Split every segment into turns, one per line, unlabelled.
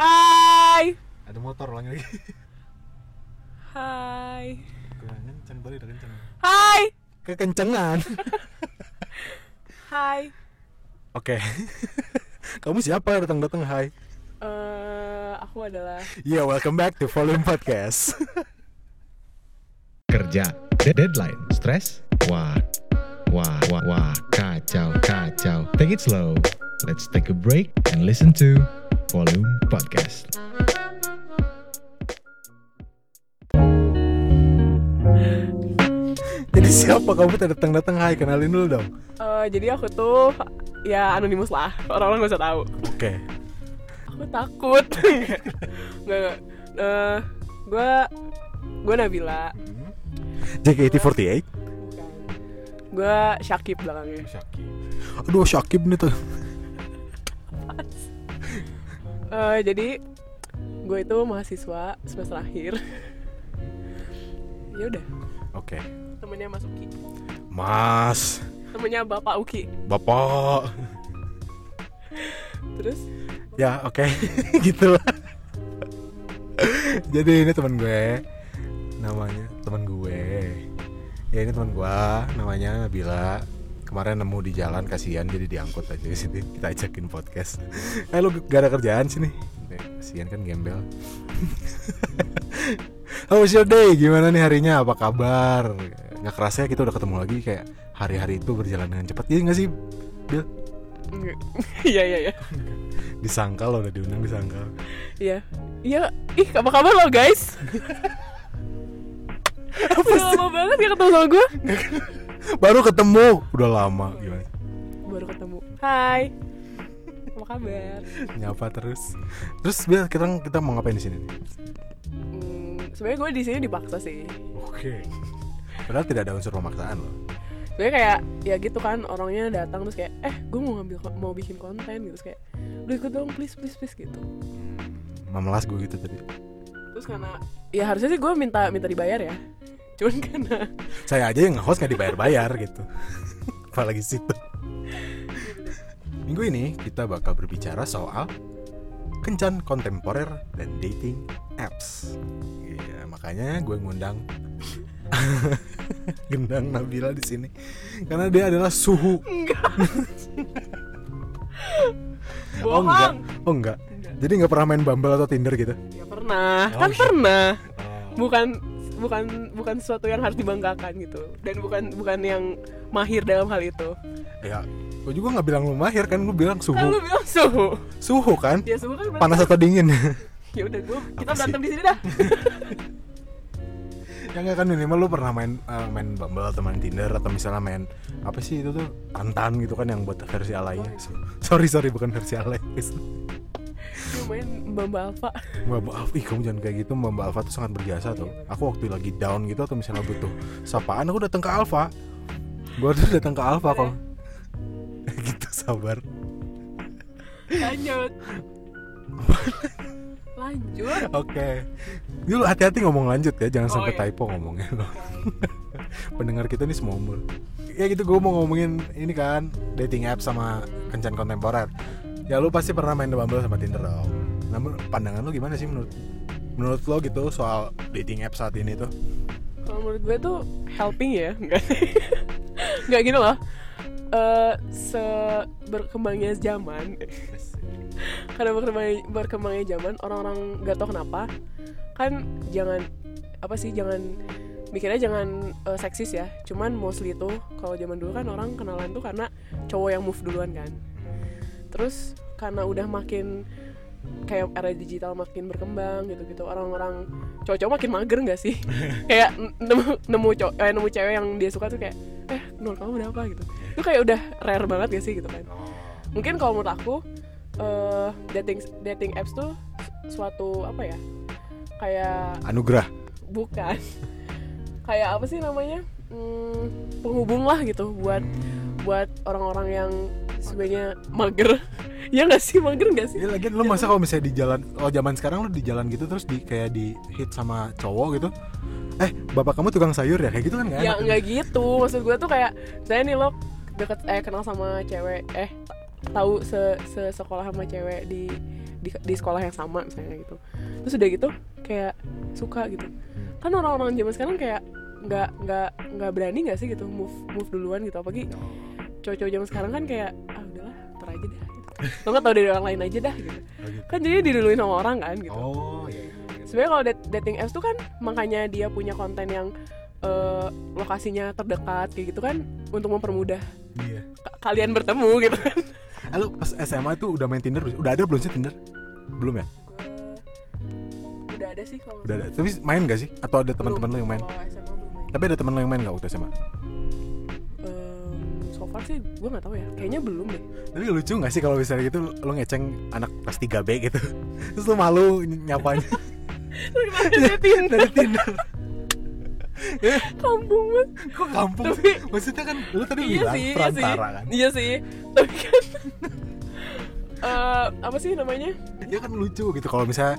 Hai.
Ada motor ulangi lagi.
Hai.
Kurang kenceng udah kenceng.
Hai.
Kekencengan.
Hai.
Oke. Kamu siapa datang-datang hai?
Eh, aku adalah
Yeah, welcome back to Volume Podcast.
kerja Dead- deadline stress wah wah wah wah kacau kacau take it slow let's take a break and listen to volume podcast
Jadi siapa kamu tuh datang-datang hai? Kenalin dulu dong.
eh, jadi aku tuh ya anonimus lah. Orang-orang gak usah tahu.
Oke.
Aku takut. Enggak enggak. Eh, gue gue Nabila.
JKT48.
Gue Syakib belakangnya.
Syakib. Aduh, Syakib nih tuh.
Eh, jadi gue itu mahasiswa semester akhir. ya udah,
Oke.
temennya Mas Uki.
Mas,
Temennya Bapak Uki.
Bapak.
Terus
Ya, oke. gitu lah. Jadi ini teman gue. Namanya teman gue. Ya ini teman gue, namanya Nabila. Kemarin nemu di jalan kasihan jadi diangkut aja di sini. Kita ajakin podcast. Eh lu gak ada kerjaan sini. Kasihan kan gembel. How was your day? Gimana nih harinya? Apa kabar? Nggak kerasa ya kita udah ketemu lagi kayak hari-hari itu berjalan dengan cepat. Iya nggak sih? Bil?
enggak. Iya iya iya.
Disangkal loh udah diundang disangkal.
Iya. Iya. Ih, apa kabar lo, guys? Udah lama banget gak ketemu sama gue
Baru ketemu. Udah lama gimana?
Baru ketemu. Hai. Apa kabar?
Nyapa terus. Terus Bil kita kita mau ngapain di sini?
Hmm, sebenarnya gue di sini dipaksa sih.
Oke. Padahal tidak ada unsur pemaksaan loh.
Sebenarnya kayak ya gitu kan orangnya datang terus kayak eh gue mau ngambil mau bikin konten gitu. Terus kayak lu ikut dong please please please gitu.
Memelas gue gitu tadi.
Terus karena ya harusnya sih gue minta minta dibayar ya cuman karena
Saya aja yang nge-host gak dibayar-bayar gitu. Apalagi situ Minggu ini kita bakal berbicara soal Kencan kontemporer dan dating apps. Iya makanya gue ngundang Gendang Nabila di sini. Karena dia adalah suhu. Oh
bohong.
enggak. Oh enggak.
Enggak.
Jadi nggak pernah main Bumble atau Tinder gitu?
Ya pernah.
Oh,
kan
iya.
pernah. Bukan bukan bukan sesuatu yang harus dibanggakan gitu. Dan bukan bukan yang mahir dalam hal itu.
Ya Gue juga nggak bilang lu mahir kan Lu bilang
kan
suhu.
Lu bilang suhu.
Suhu kan?
Ya suhu kan
Panas atau dingin?
Ya udah gue kita berantem di sini dah.
Ya nggak kan minimal lu pernah main eh, main Bumble atau main Tinder atau misalnya main apa sih itu tuh Tantan gitu kan yang buat versi alay. Sorry sorry bukan versi alay.
gue main Bamba Alpha
Mbak Mbak Alfa, ih kamu jangan kayak gitu Mbak Mbak Alfa tuh sangat berjasa tuh. Aku waktu lagi down gitu atau misalnya butuh sapaan aku datang ke Alfa. Gua tuh datang ke Alfa kalau gitu sabar.
lanjut lanjut
Oke. Dulu hati-hati ngomong lanjut ya, jangan
Oh,
sampai
iya.
typo ngomongnya loh. Pendengar kita nih semua umur. Ya gitu gue mau ngomongin ini kan dating app sama kencan kontemporer. Ya lu pasti pernah main Bumble sama Tinder dong. Namun pandangan lu gimana sih menurut menurut lo gitu soal dating app saat ini tuh?
kalau menurut gue tuh helping ya enggak enggak gini loh. Eh se berkembangnya zaman. Karena berkembangnya, berkembangnya zaman orang-orang nggak tahu kenapa kan jangan apa sih jangan mikirnya jangan eh, seksis ya. Cuman mostly tuh kalau zaman dulu kan orang kenalan tuh karena cowok yang move duluan kan. Terus karena udah makin kayak era digital makin berkembang gitu-gitu. Orang-orang cowok-cowok makin mager nggak sih? Kayak nemu nemu cowok eh, nemu cewek yang dia suka tuh kayak eh menurut kamu kenapa gitu. Itu kayak udah rare banget gak sih gitu kan? Mungkin kalau menurut aku eh dating dating apps tuh suatu apa ya? Kayak
Anugerah.
bukan. Kayak apa sih namanya? Hmm, penghubung lah gitu buat buat orang-orang yang sebenarnya mager. Ya nggak sih mager nggak sih?
Ya lagian lu masa kalau misalnya di jalan oh zaman sekarang lu di jalan gitu terus di kayak di hit sama cowok gitu. Eh, bapak kamu tukang sayur ya? Kayak gitu kan nggak
ya
enak.
nggak gitu. Maksud gue tuh kayak saya nih lo deket eh kenal sama cewek eh tahu se, se sekolah sama cewek di di, di sekolah yang sama misalnya gitu. Terus udah gitu kayak suka gitu. Kan orang-orang zaman sekarang kayak nggak nggak nggak berani nggak sih gitu move move duluan gitu? Apalagi cowok-cowok zaman sekarang kan kayak ah udahlah ntar aja dah. Gitu. Lo nggak tahu dari orang lain aja dah gitu. Kan jadi diduluin sama orang kan gitu.
Oh iya iya.
sebenarnya kalau dat- dating apps tuh kan makanya dia punya konten yang eh, lokasinya terdekat kayak gitu kan untuk mempermudah
iya.
ka- kalian bertemu gitu kan.
Eh, lu pas SMA tuh udah main Tinder udah ada belum sih Tinder? Belum ya?
Gua- udah ada sih kalau
udah ada. tapi main gak sih? Atau ada teman-teman lu yang main?
Kalau SMA belum main.
tapi ada teman lu yang main gak waktu SMA
far sih gue nggak tahu ya. Kayaknya belum deh.
Tapi lucu gak sih kalau misalnya gitu lu ngeceng anak kelas 3B gitu. Terus lu malu nyapanya. Dari Tinder.
Kampung banget
kok kampung
Tapi-
maksudnya kan lu tadi
iya
bilang
sih iya
perantara kan?
Iya sih. Tapi kan eh, apa sih namanya?
Ya kan lucu gitu kalau misalnya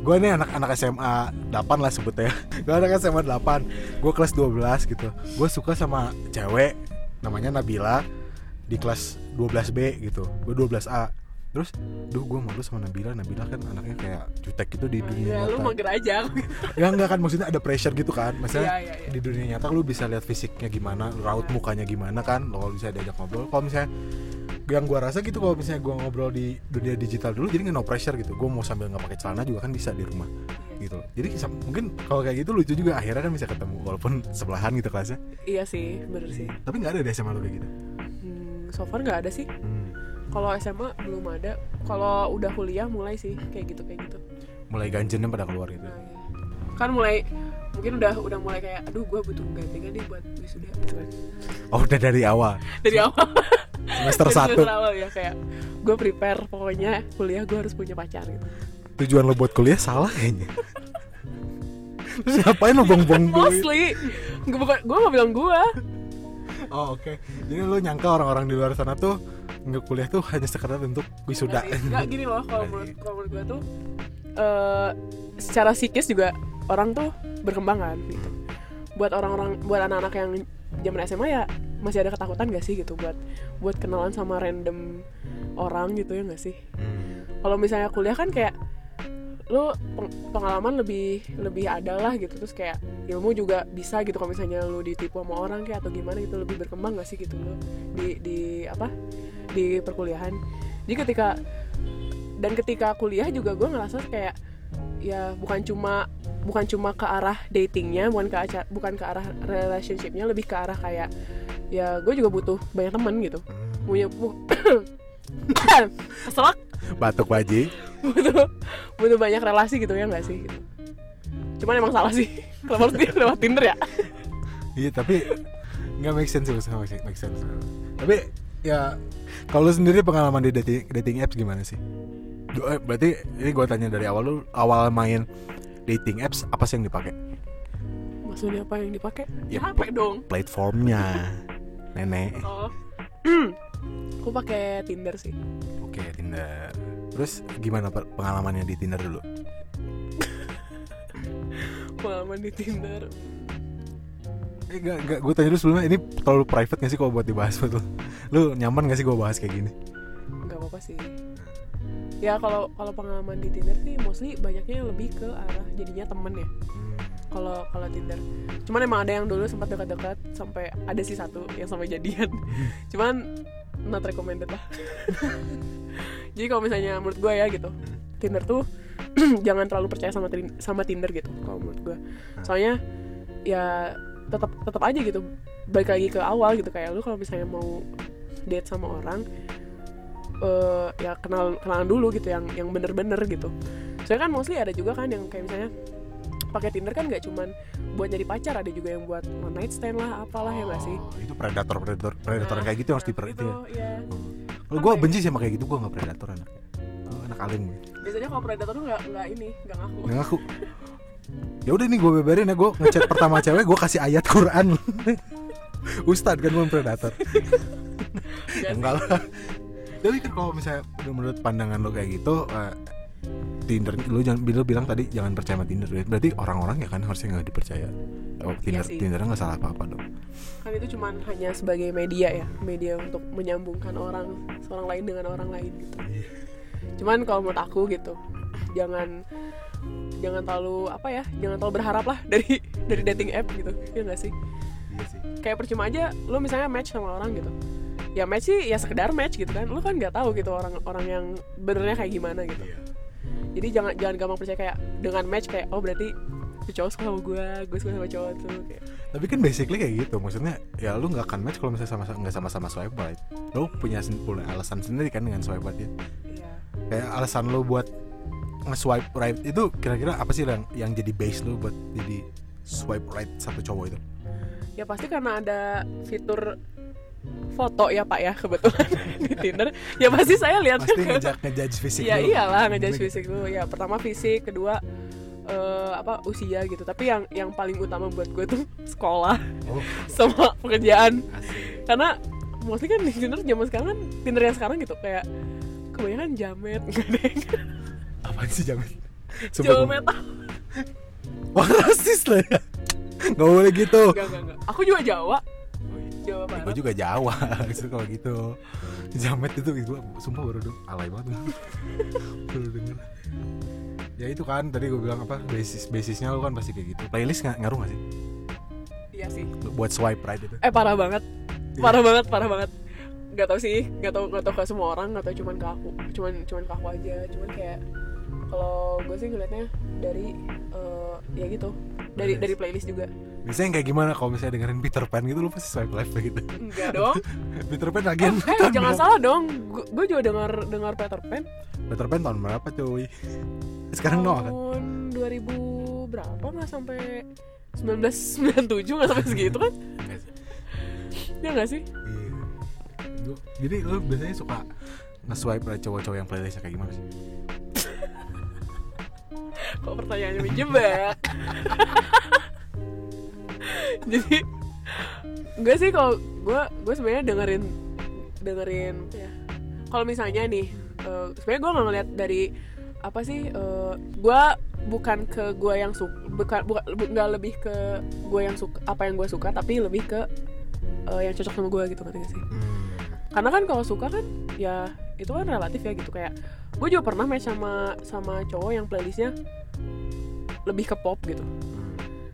gue nih anak-anak SMA 8 lah sebutnya. Gue anak SMA 8 gue kelas 12 gitu. Gue suka sama cewek namanya Nabila di kelas 12B gitu. Gue 12A terus duh gue malu sama Nabila. Nabila kan anaknya kayak jutek gitu di dunia
ya lu
nyata.
mager aja
ya enggak kan maksudnya ada pressure gitu kan. Maksudnya
Iya, iya, iya.
di dunia nyata lu bisa lihat fisiknya gimana raut mukanya gimana kan. Lo kalau bisa diajak ngobrol kalau misalnya yang gua rasa gitu kalau misalnya gua ngobrol di dunia digital dulu jadi nggak no pressure gitu. Gua mau sambil nggak pakai celana juga kan bisa di rumah gitu. Jadi mungkin kalau kayak gitu lucu juga akhirnya kan bisa ketemu walaupun sebelahan gitu kelasnya.
Iya sih bener sih.
Tapi nggak ada di SMA lu kayak gitu.
Hmm, so far nggak ada sih.
Hmm.
Kalau SMA belum ada. Kalau udah kuliah mulai sih kayak gitu kayak gitu.
Mulai ganjennya pada keluar gitu.
Nah, iya. kan mulai mungkin udah udah mulai kayak aduh gue butuh gantengan nih buat wisuda. Gitu kan.
Oh udah dari awal?
Dari awal.
Semester
Dari
satu?
semester awal ya kayak gue prepare pokoknya kuliah gue harus punya pacar. Gitu.
Tujuan lo buat kuliah salah kayaknya. Terus ngapain lo bong-bong
mostly. Gue bukan gue gak bilang gue
Oh oke. Jadi lu nyangka orang-orang di luar sana tuh nggak kuliah tuh hanya sekedar untuk wisuda.
nggak gini loh kalau menurut kalau menurut gue tuh eh secara psikis juga orang tuh berkembang kan gitu buat orang-orang buat anak-anak yang zaman SMA ya masih ada ketakutan gak sih gitu buat buat kenalan sama random orang gitu ya gak sih
Hmm.
kalau misalnya kuliah kan kayak lu peng- pengalaman lebih lebih ada lah gitu. Terus kayak ilmu juga bisa gitu kalau misalnya lu ditipu sama orang kayak atau gimana gitu lebih berkembang gak sih gitu lu di di apa di perkuliahan? Jadi ketika dan ketika kuliah juga gue ngerasa kayak ya bukan cuma bukan cuma ke arah datingnya bukan ke aca- bukan ke arah relationshipnya lebih ke arah kayak ya gue juga butuh banyak temen gitu. Punya bu- keselak
Batuk baji.
butuh butuh banyak relasi gitu ya nggak sih gitu. cuman emang salah sih kenapa harus dia lewat Tinder ya
Iya tapi nggak make sense sih make make sense. Tapi ya kalau lu sendiri pengalaman di dating dating apps gimana sih? Eh, Berarti ini gue tanya dari awal lu awal main dating apps apa sih yang dipakai?
maksudnya apa yang dipakai
Ya,
ya HP dong
Platformnya, nenek.
oh aku pakai Tinder sih
Oke Tinder. Terus gimana pe- pengalamannya di Tinder dulu?
pengalaman di Tinder
Eh, gak, gak, gue tanya dulu sebelumnya ini terlalu private gak sih kalau buat dibahas betul? Lu nyaman gak sih gue bahas kayak gini?
nggak apa-apa sih ya kalau kalau pengalaman di Tinder sih mostly banyaknya lebih ke arah jadinya temen ya kalau kalau Tinder cuman emang ada yang dulu sempat dekat-dekat sampai ada sih satu yang sampai jadian cuman not recommended lah. Jadi kalau misalnya menurut gue ya gitu Tinder tuh jangan terlalu percaya sama sama Tinder gitu kalau menurut gue soalnya ya tetap tetap aja gitu balik lagi ke awal gitu kayak lu kalau misalnya mau date sama orang eh ya kenal kenalan dulu gitu yang yang bener-bener gitu. Soalnya kan mostly ada juga kan yang kayak misalnya pakai Tinder kan nggak cuman buat jadi pacar ada juga yang buat one night stand lah apalah ya nggak sih?
Oh, itu predator predator predator
Nah,
kayak gitu harus diper
gitu,
itu ya.
iya.
Kalau gue benci sih sama kayak gitu, gue gak predator anaknya Gua anak alim. Gue
biasanya kalau predator tuh nggak nggak ini nggak ngaku.
Nggak ngaku. Ya udah nih gue beberin ya, gue ngechat pertama cewek, gue kasih ayat Quran. Ustad kan bukan predator.
Nggak
Enggak lah. Tapi kan kalau misalnya menurut pandangan lo kayak gitu eh, Tinder, lu jangan lu bilang tadi jangan percaya sama Tinder. Berarti orang-orang ya kan harusnya nggak dipercaya. Oh, Tinder,
sih.
Tinder nggak salah apa-apa dong.
Kan itu cuman hanya sebagai media ya media untuk menyambungkan orang seorang lain dengan orang lain gitu. Cuman kalau menurut aku gitu jangan jangan terlalu apa ya jangan terlalu berharap lah dari dari dating app gitu ya nggak sih?
Iya sih.
Kayak percuma aja lu misalnya match sama orang gitu. Ya match sih ya sekedar match gitu kan. Lu kan nggak tahu gitu orang orang yang benernya kayak gimana gitu.
Iya
jadi jangan jangan gampang percaya kayak dengan match kayak oh berarti si cowok suka sama gue gue suka sama cowok tuh kayak.
Tapi kan basically kayak gitu maksudnya ya lu nggak akan match kalau misalnya sama nggak sama-sama swipe right. Lu punya punya alasan sendiri kan dengan swipe right ya
iya.
Kayak alasan lu buat nge-swipe right itu kira-kira apa sih yang yang jadi base lu buat jadi swipe right satu cowok itu?
Ya pasti karena ada fitur foto ya pak ya kebetulan. Di Tinder. Ya pasti saya lihat
pasti ngejudge ngejudge fisik
ya
dulu.
iyalah ngejudge fisik dulu. Ya pertama fisik kedua eh, apa usia gitu. Tapi yang yang paling utama buat gue tuh sekolah.
Oh.
Sama pekerjaan.
Asik.
Karena mostly kan di Tinder zaman sekarang kan Tinder yang sekarang gitu kayak kebanyakan jamet gak
apaan sih jangan Sumpah,
jamet
wah rasis lah ya. Nggak boleh gitu.
Enggak enggak enggak aku juga Jawa Jawa
gue
Barat
juga Jawa gitu kalau gitu. Jamet itu gue sumpah baru denger. Alay banget baru denger. Ya itu kan tadi gue bilang apa basis basisnya lu kan pasti kayak gitu. Playlist nggak ngaruh gak sih?
Iya sih.
Buat swipe right itu.
Eh parah banget.
Iya.
parah banget parah banget. Nggak tau sih nggak tau nggak tau ke semua orang nggak tau cuman ke aku cuman cuman ke aku aja. Cuman kayak kalau gue sih ngeliatnya dari eh, ya gitu dari dari playlist juga.
Biasanya yang kayak gimana kalau misalnya dengerin Peter Pan gitu lu pasti swipe left gitu.
Enggak dong.
Peter Pan lagi
eh, eh, jangan salah dong. Gue juga dengar dengar Peter Pan.
Peter Pan tahun berapa cuy? Sekarang no kan?
Tahun 2000 berapa nggak sampai 1997 nggak sampai segitu kan? Ya nggak sih?
Iya. Jadi lu biasanya suka nge-swipe cowok-cowok yang playlistnya kayak gimana sih
kok pertanyaannya menjebak? Jadi gue sih kalau gue gue sebenarnya dengerin dengerin. Ya kalau misalnya nih eh, sebenarnya gue nggak ngeliat dari apa sih eh, gue bukan ke gue yang suka bukan bukan bu- nggak lebih ke gue yang suka apa yang gue suka tapi lebih ke eh, yang cocok sama gue gitu gak sih?
Hmm.
karena kan kalau suka kan ya itu kan relatif ya gitu. Kayak gue juga pernah match sama sama cowok yang playlistnya lebih ke pop gitu.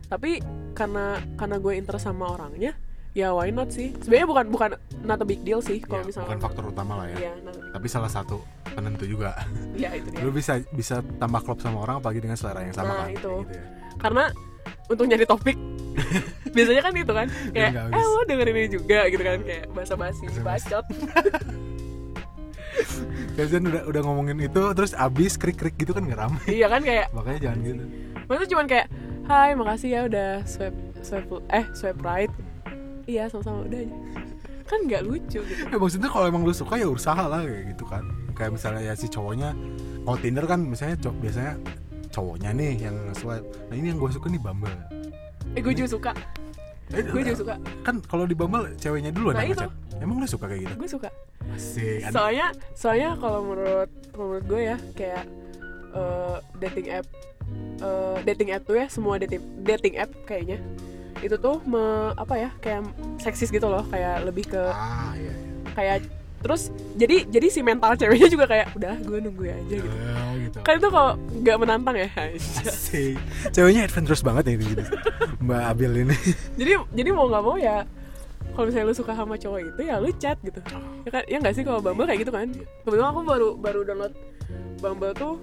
Tapi karena karena gue interest sama orangnya ya why not sih? Sebenarnya bukan bukan not a big deal sih kalau
Ya,
misalnya
bukan faktor utama lah ya.
Nah,
tapi salah satu penentu juga.
Ya itu dia.
Lu bisa bisa tambah klop sama orang apalagi dengan selera yang sama
Nah,
kan?
itu.
Gitu ya.
karena untuk nyari topik biasanya kan itu kan kayak eh lo dengerin ini juga gitu kan kayak basa-basi
Basa-basi.
bacot
Biasanya udah udah ngomongin itu terus abis krik krik gitu kan nggak ramai
iya kan kayak
makanya jangan gitu.
Maksudnya cuman kayak Hai makasih ya udah swipe swipe eh swipe right. Iya sama-sama udah aja. Kan nggak lucu gitu.
Ya maksudnya kalau emang lu suka ya usaha lah kayak gitu kan. Kayak misalnya ya si cowoknya kalau Tinder kan misalnya cowok biasanya cowoknya nih yang swipe. Nah ini yang gue suka nih Bumble.
Eh gue juga suka.
Eh,
Gue juga suka.
kan kalau di Bumble ceweknya duluan
Nah,
yang ngechat emang lu suka kayak gitu?
Gue suka
asik ada
Soalnya Soalnya kalau menurut menurut gue ya Kayak eh, Dating app eh, Dating app tuh ya Semua dating, dating app kayaknya Itu tuh me, Apa ya Kayak seksis gitu loh Kayak lebih ke
ah iya, iya.
Kayak Terus jadi jadi si mental ceweknya juga kayak udah gue nunggu aja gitu.
Oh, gitu
Kan itu kalau nggak menantang ya.
asik ceweknya adventurous banget ya gitu Mbak Abil ini
jadi jadi mau nggak mau ya kalau misalnya lu suka sama cowok itu ya lu chat gitu. Ya kan ya nggak sih kalau Bumble kayak gitu kan?
Iya.
kebetulan aku baru baru download Bumble tuh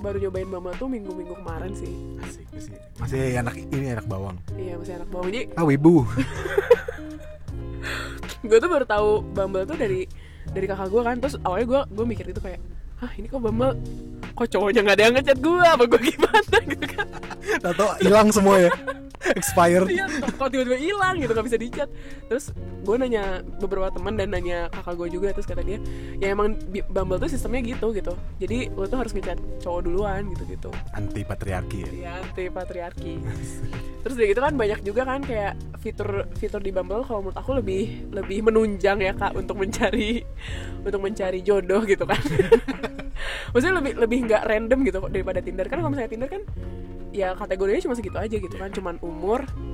baru nyobain Bumble tuh minggu minggu kemarin sih.
Asik masih masih anak ini anak bawang.
Iya masih enak banget jadi
ah wibu.
Gue tuh baru tahu Bumble tuh dari dari kakak gue kan. Terus awalnya gue gue mikir itu kayak ah ini kok Bumble? Kok cowoknya nggak ada yang ngechat gue apa gue gimana? Gitu kan.
Atau hilang semua ya expired.
Iya kok tiba-tiba hilang gitu nggak bisa dicat. Terus gue nanya beberapa teman dan nanya kakak gue juga terus kata dia ya emang Bumble tuh sistemnya gitu gitu. Jadi lo tuh harus ngechat cowok duluan gitu gitu
anti patriarki ya?
Ya anti patriarki terus dari gitu kan banyak juga kan kayak fitur fitur di Bumble kalau menurut aku lebih lebih menunjang ya kak untuk mencari untuk mencari jodoh gitu kan. Maksudnya lebih lebih nggak random gitu daripada Tinder. Kan kalau misalnya Tinder kan ya kategorinya cuma segitu aja gitu kan cuman umur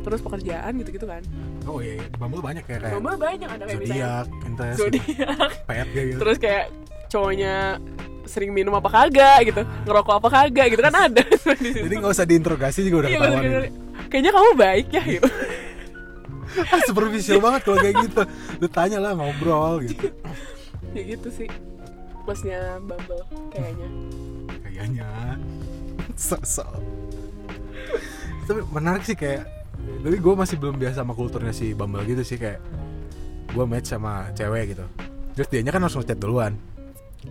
terus pekerjaan gitu gitu kan
oh iya, iya. Bumble banyak ya kayak
Bumble banyak ada kayak
zodiak interest
zodiak
pet gitu
terus kayak cowoknya sering minum apa kagak gitu ngerokok apa kagak gitu kan ada.
Jadi nggak usah diinterogasi juga udah
Iya,
ketahuan.
kayaknya kamu baik ya gitu
Ah, superficial banget kalau kayak gitu. Lu tanya lah ngobrol gitu.
ya gitu sih plusnya Bumble kayaknya
Kayaknya so-so. Tapi menarik sih kayak tapi gue masih belum biasa sama kulturnya si Bumble gitu sih kayak gue match sama cewek gitu. Terus dianya kan langsung chat duluan.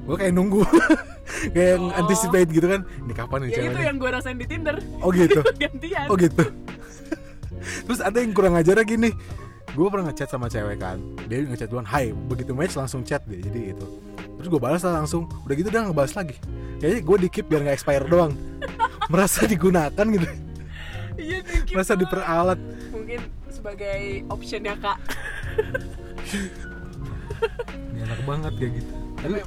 Gue kayak nunggu kayak
Oh.
anticipate gitu kan ini kapan nih
ya itu
ceweknya
yang gue rasain di Tinder.
Oh gitu?
Gantian.
Oh gitu? Terus ada yang kurang ajar lagi nih. Gue pernah ngechat sama cewek kan. Dia ngechat duluan hai begitu match langsung chat deh. Jadi gitu. Terus gue balas lah langsung. Udah gitu dia ngebalas lagi. Kayaknya gue di keep biar nggak expire doang. Merasa digunakan gitu
iya thank you banget.
diperalat.
Mungkin sebagai optionnya kak.
Ini enak banget kayak gitu. Tapi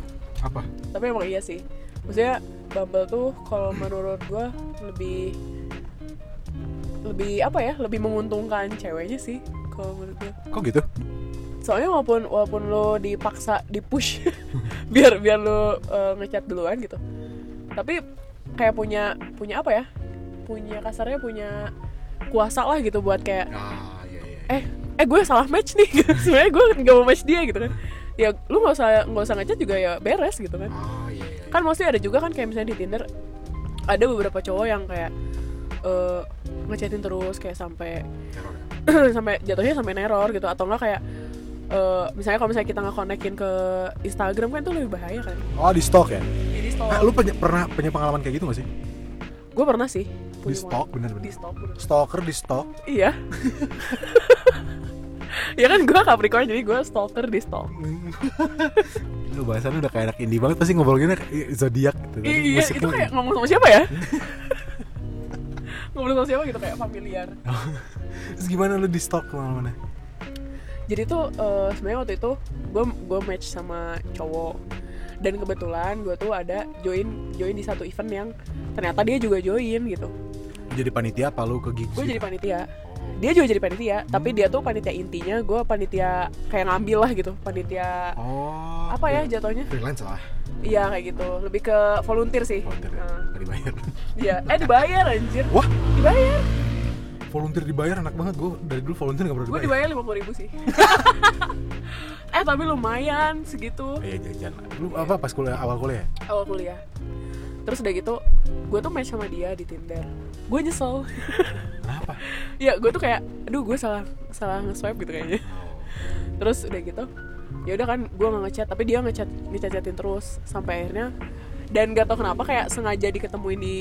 apa?
Tapi emang iya sih. Maksudnya Bumble tuh kalau menurut gue lebih lebih apa ya? Lebih menguntungkan ceweknya sih kalau menurut gue
kok gitu?
Soalnya walaupun walaupun lo dipaksa di push biar biar lo uh, ngechat duluan gitu. Tapi kayak punya punya apa ya punya kasarnya punya kuasa lah gitu buat kayak
ah iya iya
eh eh gue salah match nih. Sebenarnya gue nggak mau match dia gitu kan. Ya lu nggak usah nggak usah ngechat juga ya beres gitu kan.
Ah iya iya
kan mesti ada juga kan kayak misalnya di Tinder ada beberapa cowok yang kayak eh ngechatin terus kayak sampai
ya?
sampai jatuhnya sampai neror gitu. Atau enggak kayak eh misalnya kalau misalnya kita nggak konekin ke Instagram kan itu lebih bahaya kan.
Oh di stok ya?
Jadi
ah, lu punya, pernah punya pengalaman kayak gitu gak sih?
Gue pernah sih
di stok bener-bener.
Di stok bener.
stalker di stok.
Iya. Ya kan gue Capricorn jadi gue stalker di stalk
lu bahasannya udah kayak anak indie banget pasti ngobrolinnya kayak zodiak gitu kan.
iya itu kayak ngomong sama siapa ya? Ngomong sama siapa gitu kayak familiar.
Terus gimana lu di stok ke mana-mana?
Jadi tuh eh, sebenarnya waktu itu gue gue match sama cowok. Dan kebetulan gue tuh ada join join di satu event yang ternyata dia juga join gitu
jadi panitia apa lu ke gigs
gue
gitu?
jadi panitia. Dia juga jadi panitia tapi dia tuh panitia intinya gue panitia kayak ngambil lah gitu panitia
oh.
apa ya jatuhnya?
Freelance lah.
Iya kayak gitu. Lebih ke volunteer sih.
Volunteer ya?
Nah,
nggak dibayar.
Iya. Eh dibayar anjir.
Wah.
Dibayar.
Volunteer dibayar enak banget. Gue dari dulu volunteer gak pernah
gue
dibayar.
dibayar lima puluh ribu sih. Eh tapi lumayan segitu.
Iya jajan lu apa pas kuliah? Awal kuliah?
Awal kuliah terus udah gitu gue tuh match sama dia di Tinder. Gue nyesel.
Kenapa?
Ya gue tuh kayak aduh gue salah salah nge-swipe gitu kayaknya. Terus udah gitu ya udah kan gue nggak ngechat tapi dia ngechat ngechat chatin terus sampai akhirnya dan gak tau kenapa kayak sengaja diketemuin di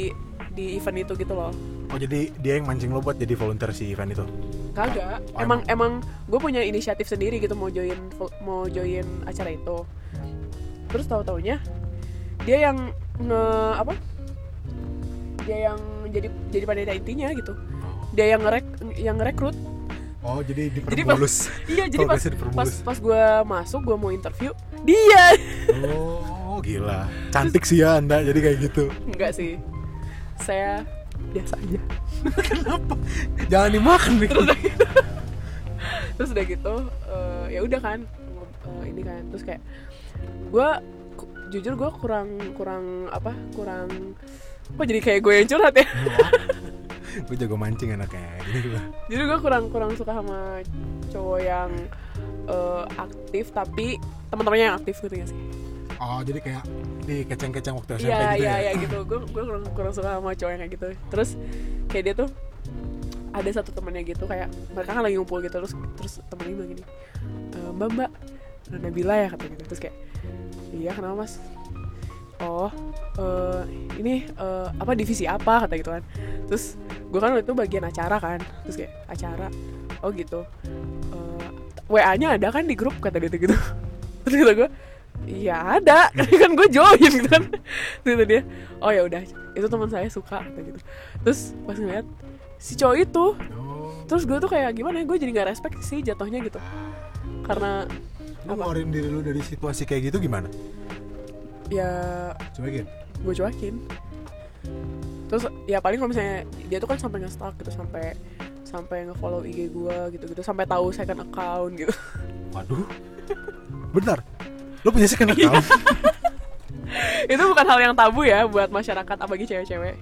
di event itu gitu loh.
Oh jadi dia yang mancing lo buat jadi volunteer si event itu?
Kagak.
Oh,
emang emang gue punya inisiatif sendiri gitu mau join mau join acara itu. Terus tahu taunya dia yang nge apa? Dia yang jadi jadi panitia intinya gitu. Dia yang ngerek yang ngerekrut.
Oh jadi
Jadi pas- iya jadi pas
Progresnya
pas
dipermulus.
pas gue masuk gue mau interview dia.
Oh gila. Cantik sih ya anda jadi kayak gitu.
Enggak sih. Saya biasa aja.
Jangan dimakan nih.
Terus udah gitu. Terus udah gitu eh, ya udah kan eh, ini kan. Terus kayak gue jujur gue kurang kurang apa kurang kok jadi kayak gue yang curhat ya?
Gue jago mancing anaknya. Gini gue
jadi gue kurang kurang suka sama cowok yang eh, aktif tapi teman-temannya yang aktif gitu gak sih.
Oh jadi kayak di keceng-keceng waktu SMP
Iya
gitu
iya
ya?
iya gitu. Gue gue kurang kurang suka sama cowok yang kayak gitu. Terus kayak dia tuh ada satu temennya gitu kayak mereka kan lagi ngumpul gitu terus terus temennya bilang gini "E, mbak mbak Nabila ya katanya gitu. Terus kayak iya kenapa mas? Oh eh, ini eh, apa divisi apa? Kata gitu kan. Terus gue kan waktu itu bagian acara kan. Terus kayak acara? Oh gitu. Eh, wa nya ada kan di grup? Kata dia tuh gitu. Terus kata gue iya ada. Kan gue join gitu kan. Terus kata dia oh ya udah itu teman saya suka. Kata gitu. Terus pas ngeliat si cowok itu terus gue tuh kayak gimana ya gue jadi nggak respect sih jatuhnya gitu. Karena
lu ngeluarin diri lu dari situasi kayak gitu gimana?
Ya
gitu
gue cuekin. Terus ya paling kalau misalnya dia tuh kan sampai nge-stalk gitu sampai sampai nge-follow IG gue gitu gitu sampai tahu second account gitu.
Waduh. Benar. Lu punya second account?
Itu bukan hal yang tabu ya buat masyarakat apalagi cewek-cewek.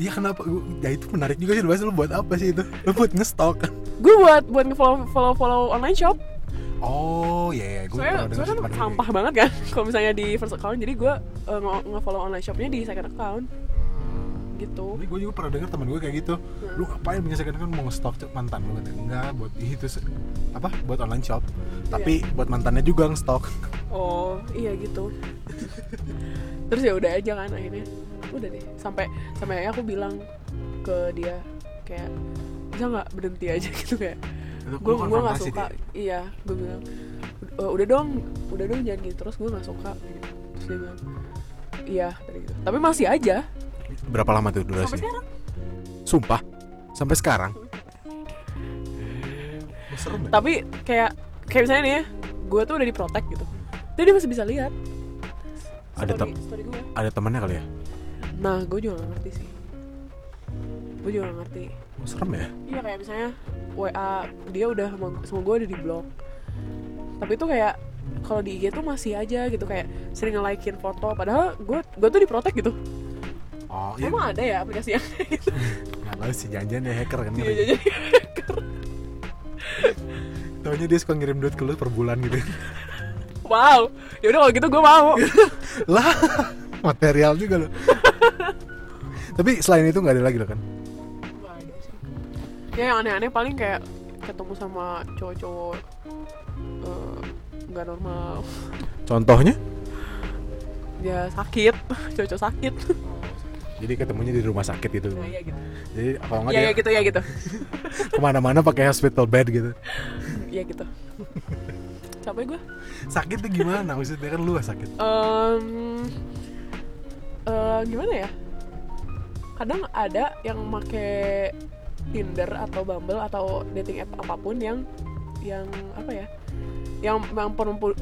Iya kenapa? Ya itu menarik juga sih Bahas lu buat apa sih itu? Lu buat ngestok kan?
gue buat buat nge-follow follow follow online shop
Oh iya, iya. gue
soalnya,
pernah
soalnya kan sampah banget kan kalau misalnya di first account jadi gue uh, nge- nge-follow online shopnya di second account gitu
Tapi gue juga pernah dengar teman gue kayak gitu. Lu ngapain punya second account mau ngestok cek mantan lu katanya. Enggak, buat itu apa? Buat online shop. Tapi buat mantannya juga ngestok.
oh iya gitu terus ya udah aja kan akhirnya udah deh sampai sampai aku bilang ke dia kayak bisa nggak berhenti aja gitu kayak gue gue nggak suka
dia.
iya gue bilang "E, udah dong udah dong jangan gitu terus gue nggak suka gitu. terus dia bilang iya tadi gitu tapi masih aja
Berapa lama tuh durasi?
sampai sekarang
Sumpah. Sampai sekarang. Oh, serem ya?
tapi kayak kayak misalnya nih ya gue tuh udah diprotek gitu jadi dia masih bisa lihat
Ada tem-
story gue
Ada temannya kali ya?
nah gue juga gak ngerti sih gue juga gak ngerti
Oh, serem ya?
iya kayak misalnya wa dia udah sama, sama gue udah di blok tapi itu kayak kalau di IG tuh masih aja gitu kayak sering nge-likein foto padahal gue gue tuh diprotek gitu
Oh iya.
emang ada ya aplikasi yang gitu
Nggak tahu sih janjian ya hacker kan.
Iya,
ngeri.
jadi
Taunya dia suka ngirim duit ke lu per bulan gitu.
wow ya udah kalau gitu gue mau
lah material juga lo. Tapi selain itu nggak ada lagi lo kan?
Ya yang aneh-aneh paling kayak ketemu sama cowok-cowok eh, nggak normal
Contohnya?
ya sakit cowok-cowok sakit
Jadi ketemunya di rumah sakit gitu.
nah, iya gitu
Jadi kalau nggak
ya,
dia
ya gitu ya gitu
ke mana-mana pakai hospital bed gitu.
ya gitu capek gue
Sakitnya gimana? Maksudnya kan lu sakit.
Em, eh, gimana ya kadang ada yang make Tinder atau Bumble atau dating app apa pun yang yang apa ya yang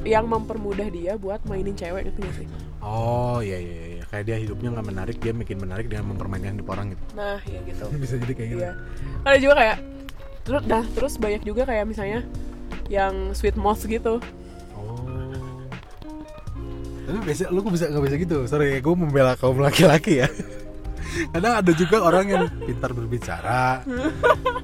yang mempermudah dia buat mainin cewek gitu sih
Oh iya iya iya. Kayak dia hidupnya nggak menarik, dia bikin menarik dengan mempermainkan hidup orang gitu.
nah ya gitu
Bisa jadi kayak gitu.
iya ada juga kayak terus nah terus banyak juga kayak misalnya yang sweet moth gitu
Oh. Tapi biasa lu kok bisa nggak bisa gitu. Sorry, gue membela kaum laki-laki ya. Kadang ada juga orang yang pintar berbicara,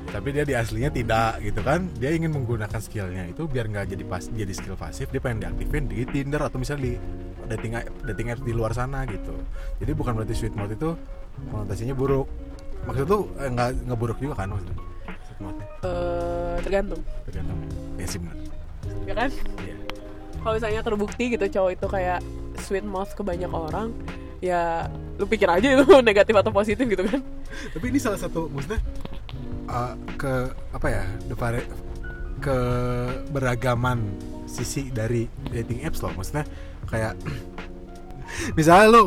tapi dia di aslinya tidak gitu kan. Dia ingin menggunakan skillnya itu biar nggak jadi pas jadi skill pasif. Dia pengen diaktifin di Tinder atau misalnya di dating dating apps di luar sana gitu. Jadi bukan berarti sweet mode itu konotasinya buruk. Maksud lu eh, nggak nggak buruk juga kan maksudnya? Sweet
eh tergantung
tergantung. Ya sih benar.
ya kan
Iya.
kalau misalnya terbukti gitu cowok itu kayak sweet mouth ke banyak orang ya lu pikir aja itu negatif atau positif gitu kan.
Tapi ini salah satu maksudnya uh, ke apa ya vari- ke beragaman sisi dari dating apps loh. Maksudnya kayak misalnya lo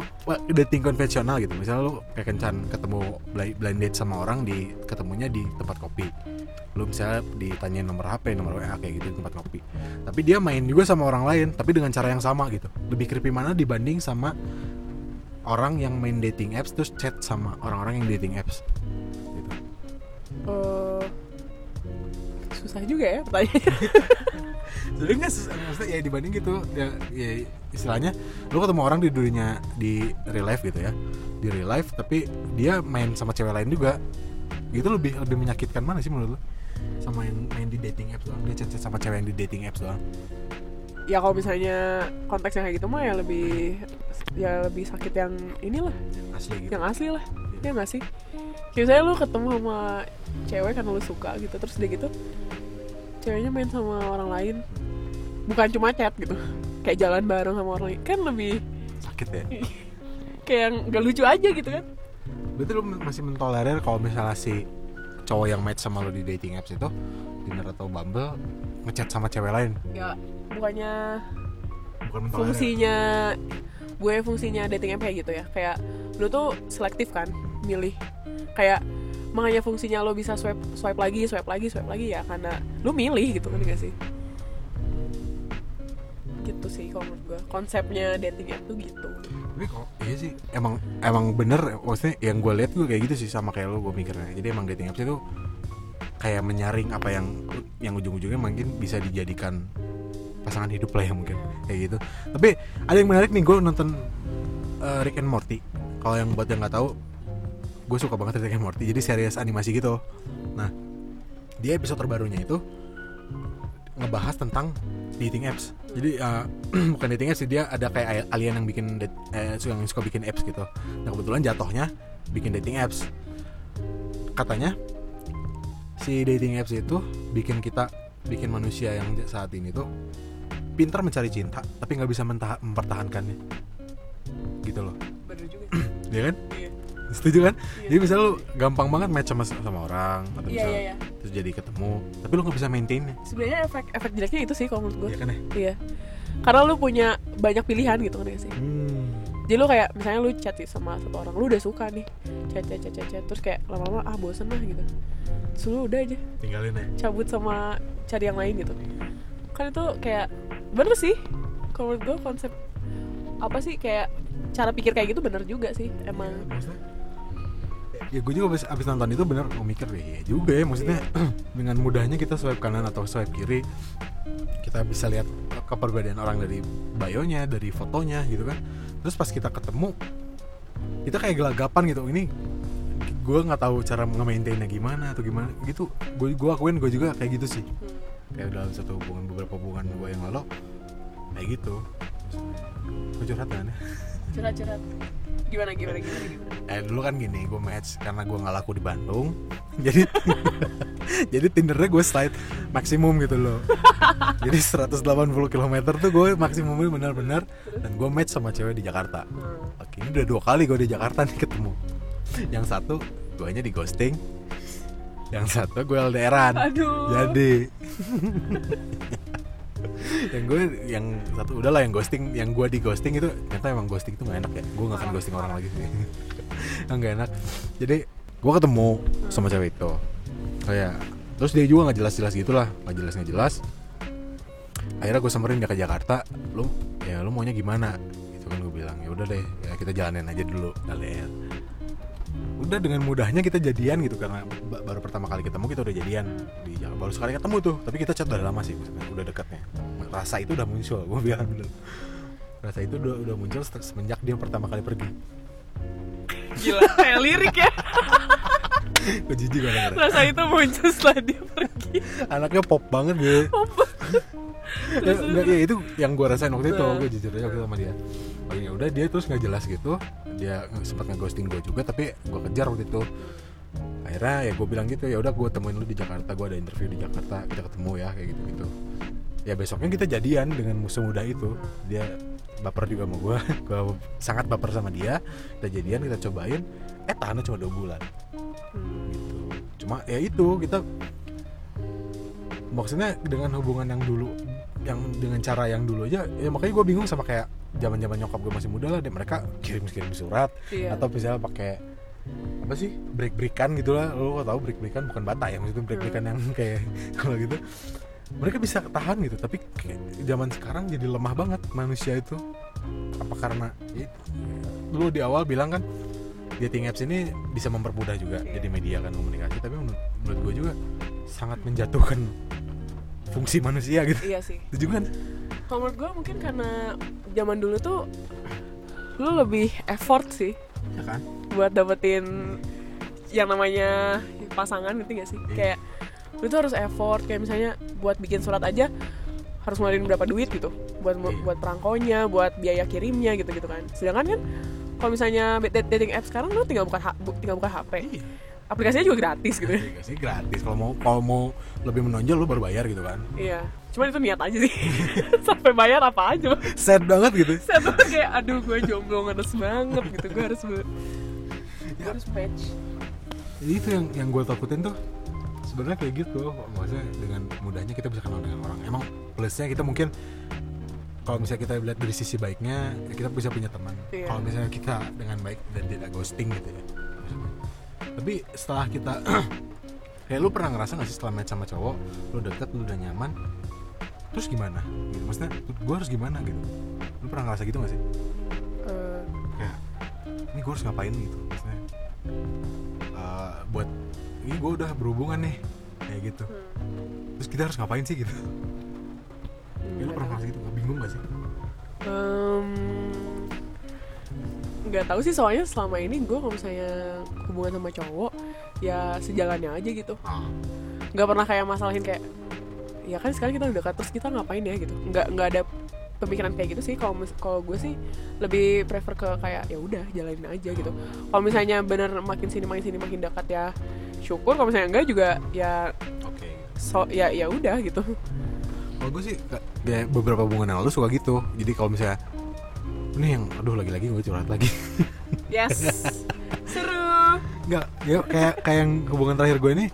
dating konvensional gitu. Misalnya lo kayak kencan ketemu blind, date sama orang di ketemunya di tempat kopi. Lo misalnya ditanyain nomor HP nomor WA kayak gitu di tempat kopi. Tapi dia main juga sama orang lain tapi dengan cara yang sama gitu. Lebih creepy mana dibanding sama orang yang main dating apps terus chat sama orang-orang yang dating apps. Gitu.
Eh, susah juga ya pertanyaannya.
Jadi nggak maksudnya ya dibanding gitu ya, ya istilahnya lu ketemu orang di dunia di real life gitu ya. Di real life tapi dia main sama cewek lain juga. Itu lebih lebih menyakitkan mana sih menurut lu? Sama yang main di dating apps doang dia chat, chat sama cewek yang di dating apps doang
ya kalau misalnya konteksnya kayak gitu mah ya lebih ya lebih sakit yang inilah
asli gitu.
yang asli lah ya nggak sih? Kayak misalnya lu ketemu sama cewek karena lu suka gitu terus dia gitu ceweknya main sama orang lain bukan cuma chat gitu kayak jalan bareng sama orang lain kan lebih
sakit ya?
kayak yang gak lucu aja gitu kan?
Berarti lu masih mentolerir kalau misalnya si cowok yang match sama lu di dating apps itu Tinder atau Bumble ngechat sama cewek lain?
Ya bukannya
bukan
fungsinya gue fungsinya dating app kayak gitu ya? Kayak lu tuh selektif kan milih. Kayak makanya fungsinya lo bisa swipe swipe lagi swipe lagi swipe lagi ya karena lu milih gitu kan gak sih gitu sih kalau menurut gue konsepnya dating app tuh gitu.
Tapi kok iya sih emang emang bener maksudnya yang gue lihat gue kayak gitu sih sama kayak lo gue mikirnya. Jadi emang dating apps itu kayak menyaring apa yang yang ujung-ujungnya mungkin bisa dijadikan pasangan hidup lah ya mungkin kayak gitu. Tapi ada yang menarik nih gue nonton eh, Rick and Morty. Kalau yang buat yang nggak tahu gue suka banget Rick and Morty. Jadi series animasi gitu. Nah dia episode terbarunya itu ngebahas tentang dating apps. Jadi eh, bukan dating apps sih dia ada kayak alien yang bikin eh, yang suka bikin apps gitu. Nah kebetulan jatuhnya bikin dating apps. Katanya si dating apps itu bikin kita bikin manusia yang saat ini tuh pintar mencari cinta tapi nggak bisa mentah- mempertahankannya. Gitu loh.
Bener juga
ya kan?
Iya.
Setuju kan?
Iya.
jadi misalnya lu gampang banget match sama sama orang atau
iya
misalnya
iya iya
jadi ketemu tapi lu nggak bisa maintainnya.
Sebenarnya efek efek jeleknya itu sih kalau menurut gue
Iya kan ya?
Iya. Karena lu punya banyak pilihan gitu kan ya sih.
Hmm.
jadi lu kayak misalnya lu chat sih sama satu orang lu udah suka nih chat chat chat chat, chat. terus kayak lama-lama ah bosen lah gitu. Terus lu udah aja.
Tinggalin ya?
Cabut sama cari yang lain gitu. Kan itu kayak bener sih. Kalau menurut gue konsep apa sih kayak cara pikir kayak gitu bener juga sih emang.
Maksudnya ya gue juga abis, abis nonton itu bener gue mikir ya juga ya maksudnya dengan mudahnya kita swipe kanan atau swipe kiri kita bisa lihat keperbedaan orang dari bio-nya dari fotonya gitu kan. Terus pas kita ketemu kita kayak gelagapan gitu ini gue nggak tahu cara nge-maintainnya gimana atau gimana gitu. Gue gue akuin gue juga kayak gitu sih. Kayak dalam satu hubungan beberapa hubungan gue yang lalu kayak gitu. Gue curhat kan?
Curhat curhat gimana gimana gimana gimana?
Eh dulu kan gini gue match karena gue nggak laku di Bandung. Jadi jadi tindernya gue slide maksimum gitu loh. Jadi 180 km tuh gue maksimumnya benar-benar dan gue match sama cewek di Jakarta.
Hmm.
oke ini udah dua kali gue di Jakarta nih ketemu. Yang satu gue di ghosting. Yang satu gue LDRan
aduh.
Jadi yang gue yang satu udahlah yang ghosting yang gue di ghosting itu ternyata emang ghosting itu gak enak ya. Gue gak akan ghosting orang lagi sih. Nggak enak. Jadi gue ketemu sama cewek itu. Kayak terus dia juga nggak jelas-jelas gitulah. Nggak jelas nggak jelas. Akhirnya gue samperin dia ke Jakarta. Lu ya lu maunya gimana? Gitu kan gue bilang. Ya udah deh ya kita jalanin aja dulu. LDR udah dengan mudahnya kita jadian gitu karena ba- baru pertama kali ketemu kita udah jadian. Di baru sekali ketemu tuh tapi kita chat udah lama sih maksudnya udah dekatnya. Rasa itu udah muncul gue bilang dulu. Rasa itu udah udah muncul se- semenjak dia pertama kali pergi.
Gila kayak lirik ya.
Gue jijik gue denger.
rasa itu muncul setelah dia pergi.
Anaknya pop banget gitu ya, enggak, ya itu yang gue rasain waktu itu gue jujur aja waktu itu sama dia. Oh ya udah dia terus nggak jelas gitu dia sempat ngeghosting gue juga tapi gue kejar waktu itu. Akhirnya ya gue bilang gitu ya udah gue temuin lu di Jakarta gue ada interview di Jakarta kita ketemu ya kayak gitu gitu ya besoknya kita jadian dengan musuh muda itu. Dia baper juga sama gue gue sangat baper sama dia. Kita jadian kita cobain. Eh tahannya cuma dua bulan. Gitu. Cuma ya itu kita maksudnya dengan hubungan yang dulu yang dengan cara yang dulu aja ya makanya gue bingung sama kayak zaman zaman nyokap gue masih muda lah deh mereka kirim kirim surat.
Iya.
atau misalnya pakai apa sih break breakan gitu lah. Lo kok tahu break breakan bukan bata ya maksudnya break breakan yang kayak kalau gitu. Mereka bisa tahan gitu tapi kayak zaman sekarang jadi lemah banget manusia itu. Apa karena ya, dulu di awal bilang kan dating apps ini bisa mempermudah juga
Iya.
jadi media kan komunikasi tapi menurut, menurut gue juga sangat menjatuhkan fungsi manusia gitu.
Iya sih.
Itu juga kan
kalau menurut gue mungkin karena zaman dulu tuh lu lebih effort sih
ya kan?
buat dapetin yang namanya pasangan gitu gak sih?
Iya.
kayak lu tuh harus effort kayak misalnya buat bikin surat aja harus ngeluarin berapa duit gitu buat
Iya.
buat perangkonya buat biaya kirimnya gitu gitu kan. Sedangkan kan kalau misalnya dat- dating app sekarang lu tinggal buka tinggal buka HP
iya.
Aplikasinya juga gratis gitu. Ya
Iya sih gratis. Kalau mau kalau mau lebih menonjol lu baru bayar gitu kan?
Iya cuman itu niat aja sih. Sampai bayar apa aja
sad banget gitu.
Saya tuh kayak aduh gue jomblo ngeres banget gitu. Gue harus gue gue harus match.
Jadi itu yang yang gue takutin tuh sebenarnya kayak gitu. Maksudnya dengan mudahnya kita bisa kenal dengan orang. Emang plusnya kita mungkin kalau misalnya kita lihat dari sisi baiknya ya kita bisa punya teman.
Iya.
kalau misalnya kita dengan baik dan tidak ghosting gitu ya. Tapi setelah kita kayak lu pernah ngerasa gak sih setelah match sama cowok lu deket lu udah nyaman terus gimana? Gitu maksudnya gue harus gimana gitu? Lu pernah ngerasa gitu gak sih?
Eh,
kayak ini gue harus ngapain? Gitu maksudnya. Eh, buat ini gue udah berhubungan nih kayak gitu.
Hmm.
terus kita harus ngapain sih? Gitu. Ya, lu pernah ngerasa gitu? Bingung gak sih?
Em, nggak tahu sih soalnya selama ini gue kalau misalnya hubungan sama cowok ya sejalannya aja gitu.
Ah,
nggak pernah kayak masalahin kayak ya kan sekarang kita udah dekat terus kita ngapain ya gitu. Nggak nggak ada pemikiran kayak gitu sih. Kalau kalau gue sih lebih prefer ke kayak ya udah jalanin aja gitu. Kalau misalnya bener makin sini makin sini makin dekat ya syukur. Kalau misalnya enggak juga ya
oke.
so ya ya udah gitu.
Kalau gue sih kayak beberapa hubungan yang lalu suka gitu. Jadi kalau misalnya ini yang aduh lagi-lagi gue curhat lagi.
Yes. Seru.
Nggak ya kayak kayak yang hubungan terakhir gue ini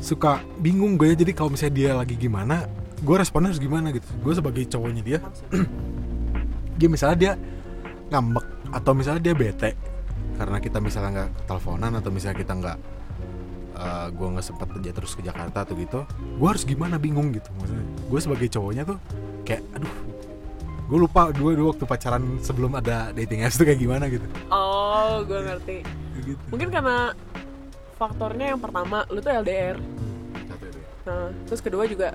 suka bingung gue jadi kalau misalnya dia lagi gimana gue responnya harus gimana gitu. Gue sebagai cowoknya dia dia misalnya dia ngambek atau misalnya dia bete karena kita misalnya nggak teleponan atau misalnya kita nggak eh, gue nggak sempat kerja terus ke Jakarta atau gitu gue harus gimana bingung gitu maksudnya. Gue sebagai cowoknya tuh kayak aduh gue lupa gue dulu waktu pacaran sebelum ada dating apps tuh kayak gimana gitu.
Oh gue ngerti.
Gitu.
Mungkin karena faktornya yang pertama lu tuh LDR nah terus kedua juga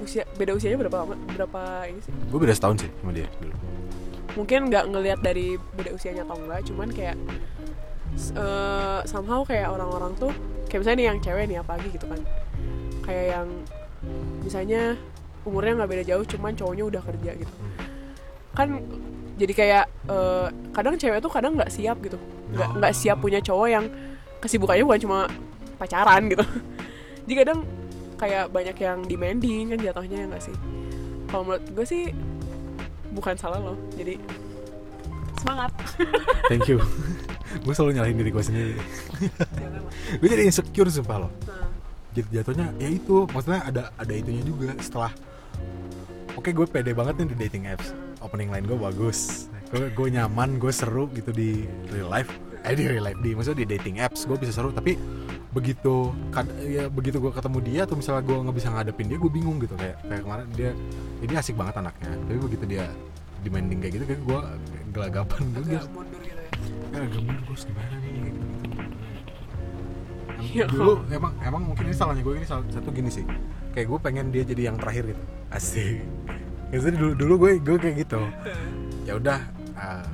usia beda usianya berapa lama berapa ini sih?
Gue beda setahun sih sama dia dulu.
Mungkin nggak ngelihat dari beda usianya atau enggak cuman kayak eh, somehow kayak orang-orang tuh kayak misalnya nih yang cewek nih apalagi gitu kan. Kayak yang misalnya umurnya nggak beda jauh cuman cowoknya udah kerja gitu. Kan jadi kayak eh, kadang cewek tuh kadang nggak siap gitu. Nggak nggak siap punya cowok yang kesibukannya bukan cuma pacaran gitu. Jadi kadang kayak banyak yang demanding kan jatuhnya ya nggak sih? Kalau menurut gue sih bukan salah lo jadi semangat.
Thank you. Gue selalu nyalahin diri gue sendiri. Gue jadi insecure sumpah loh.
Nah,
jadi jatuhnya ya itu. Maksudnya ada ada itunya juga setelah oke gue pede banget nih di dating apps. Opening line gue bagus. Gue gue nyaman gue seru gitu di real life eh di real life di maksudnya di dating apps gue bisa seru tapi begitu kad- ya begitu gue ketemu dia atau misalnya gue nggak bisa ngadepin dia gue bingung gitu. Kayak kayak kemarin dia ini asik banget anaknya. Tapi begitu dia demanding kayak gitu kayak gue gelagapan gue
mundur gitu ya.
Ya agak mundur gue gimana nih gitu.
Ya.
dulu emang emang mungkin ini salahnya gue ini salah satu gini sih. Kayak gue pengen dia jadi yang terakhir gitu. Asik. Maksudnya dulu dulu gue gue kayak gitu. Ya udah ah,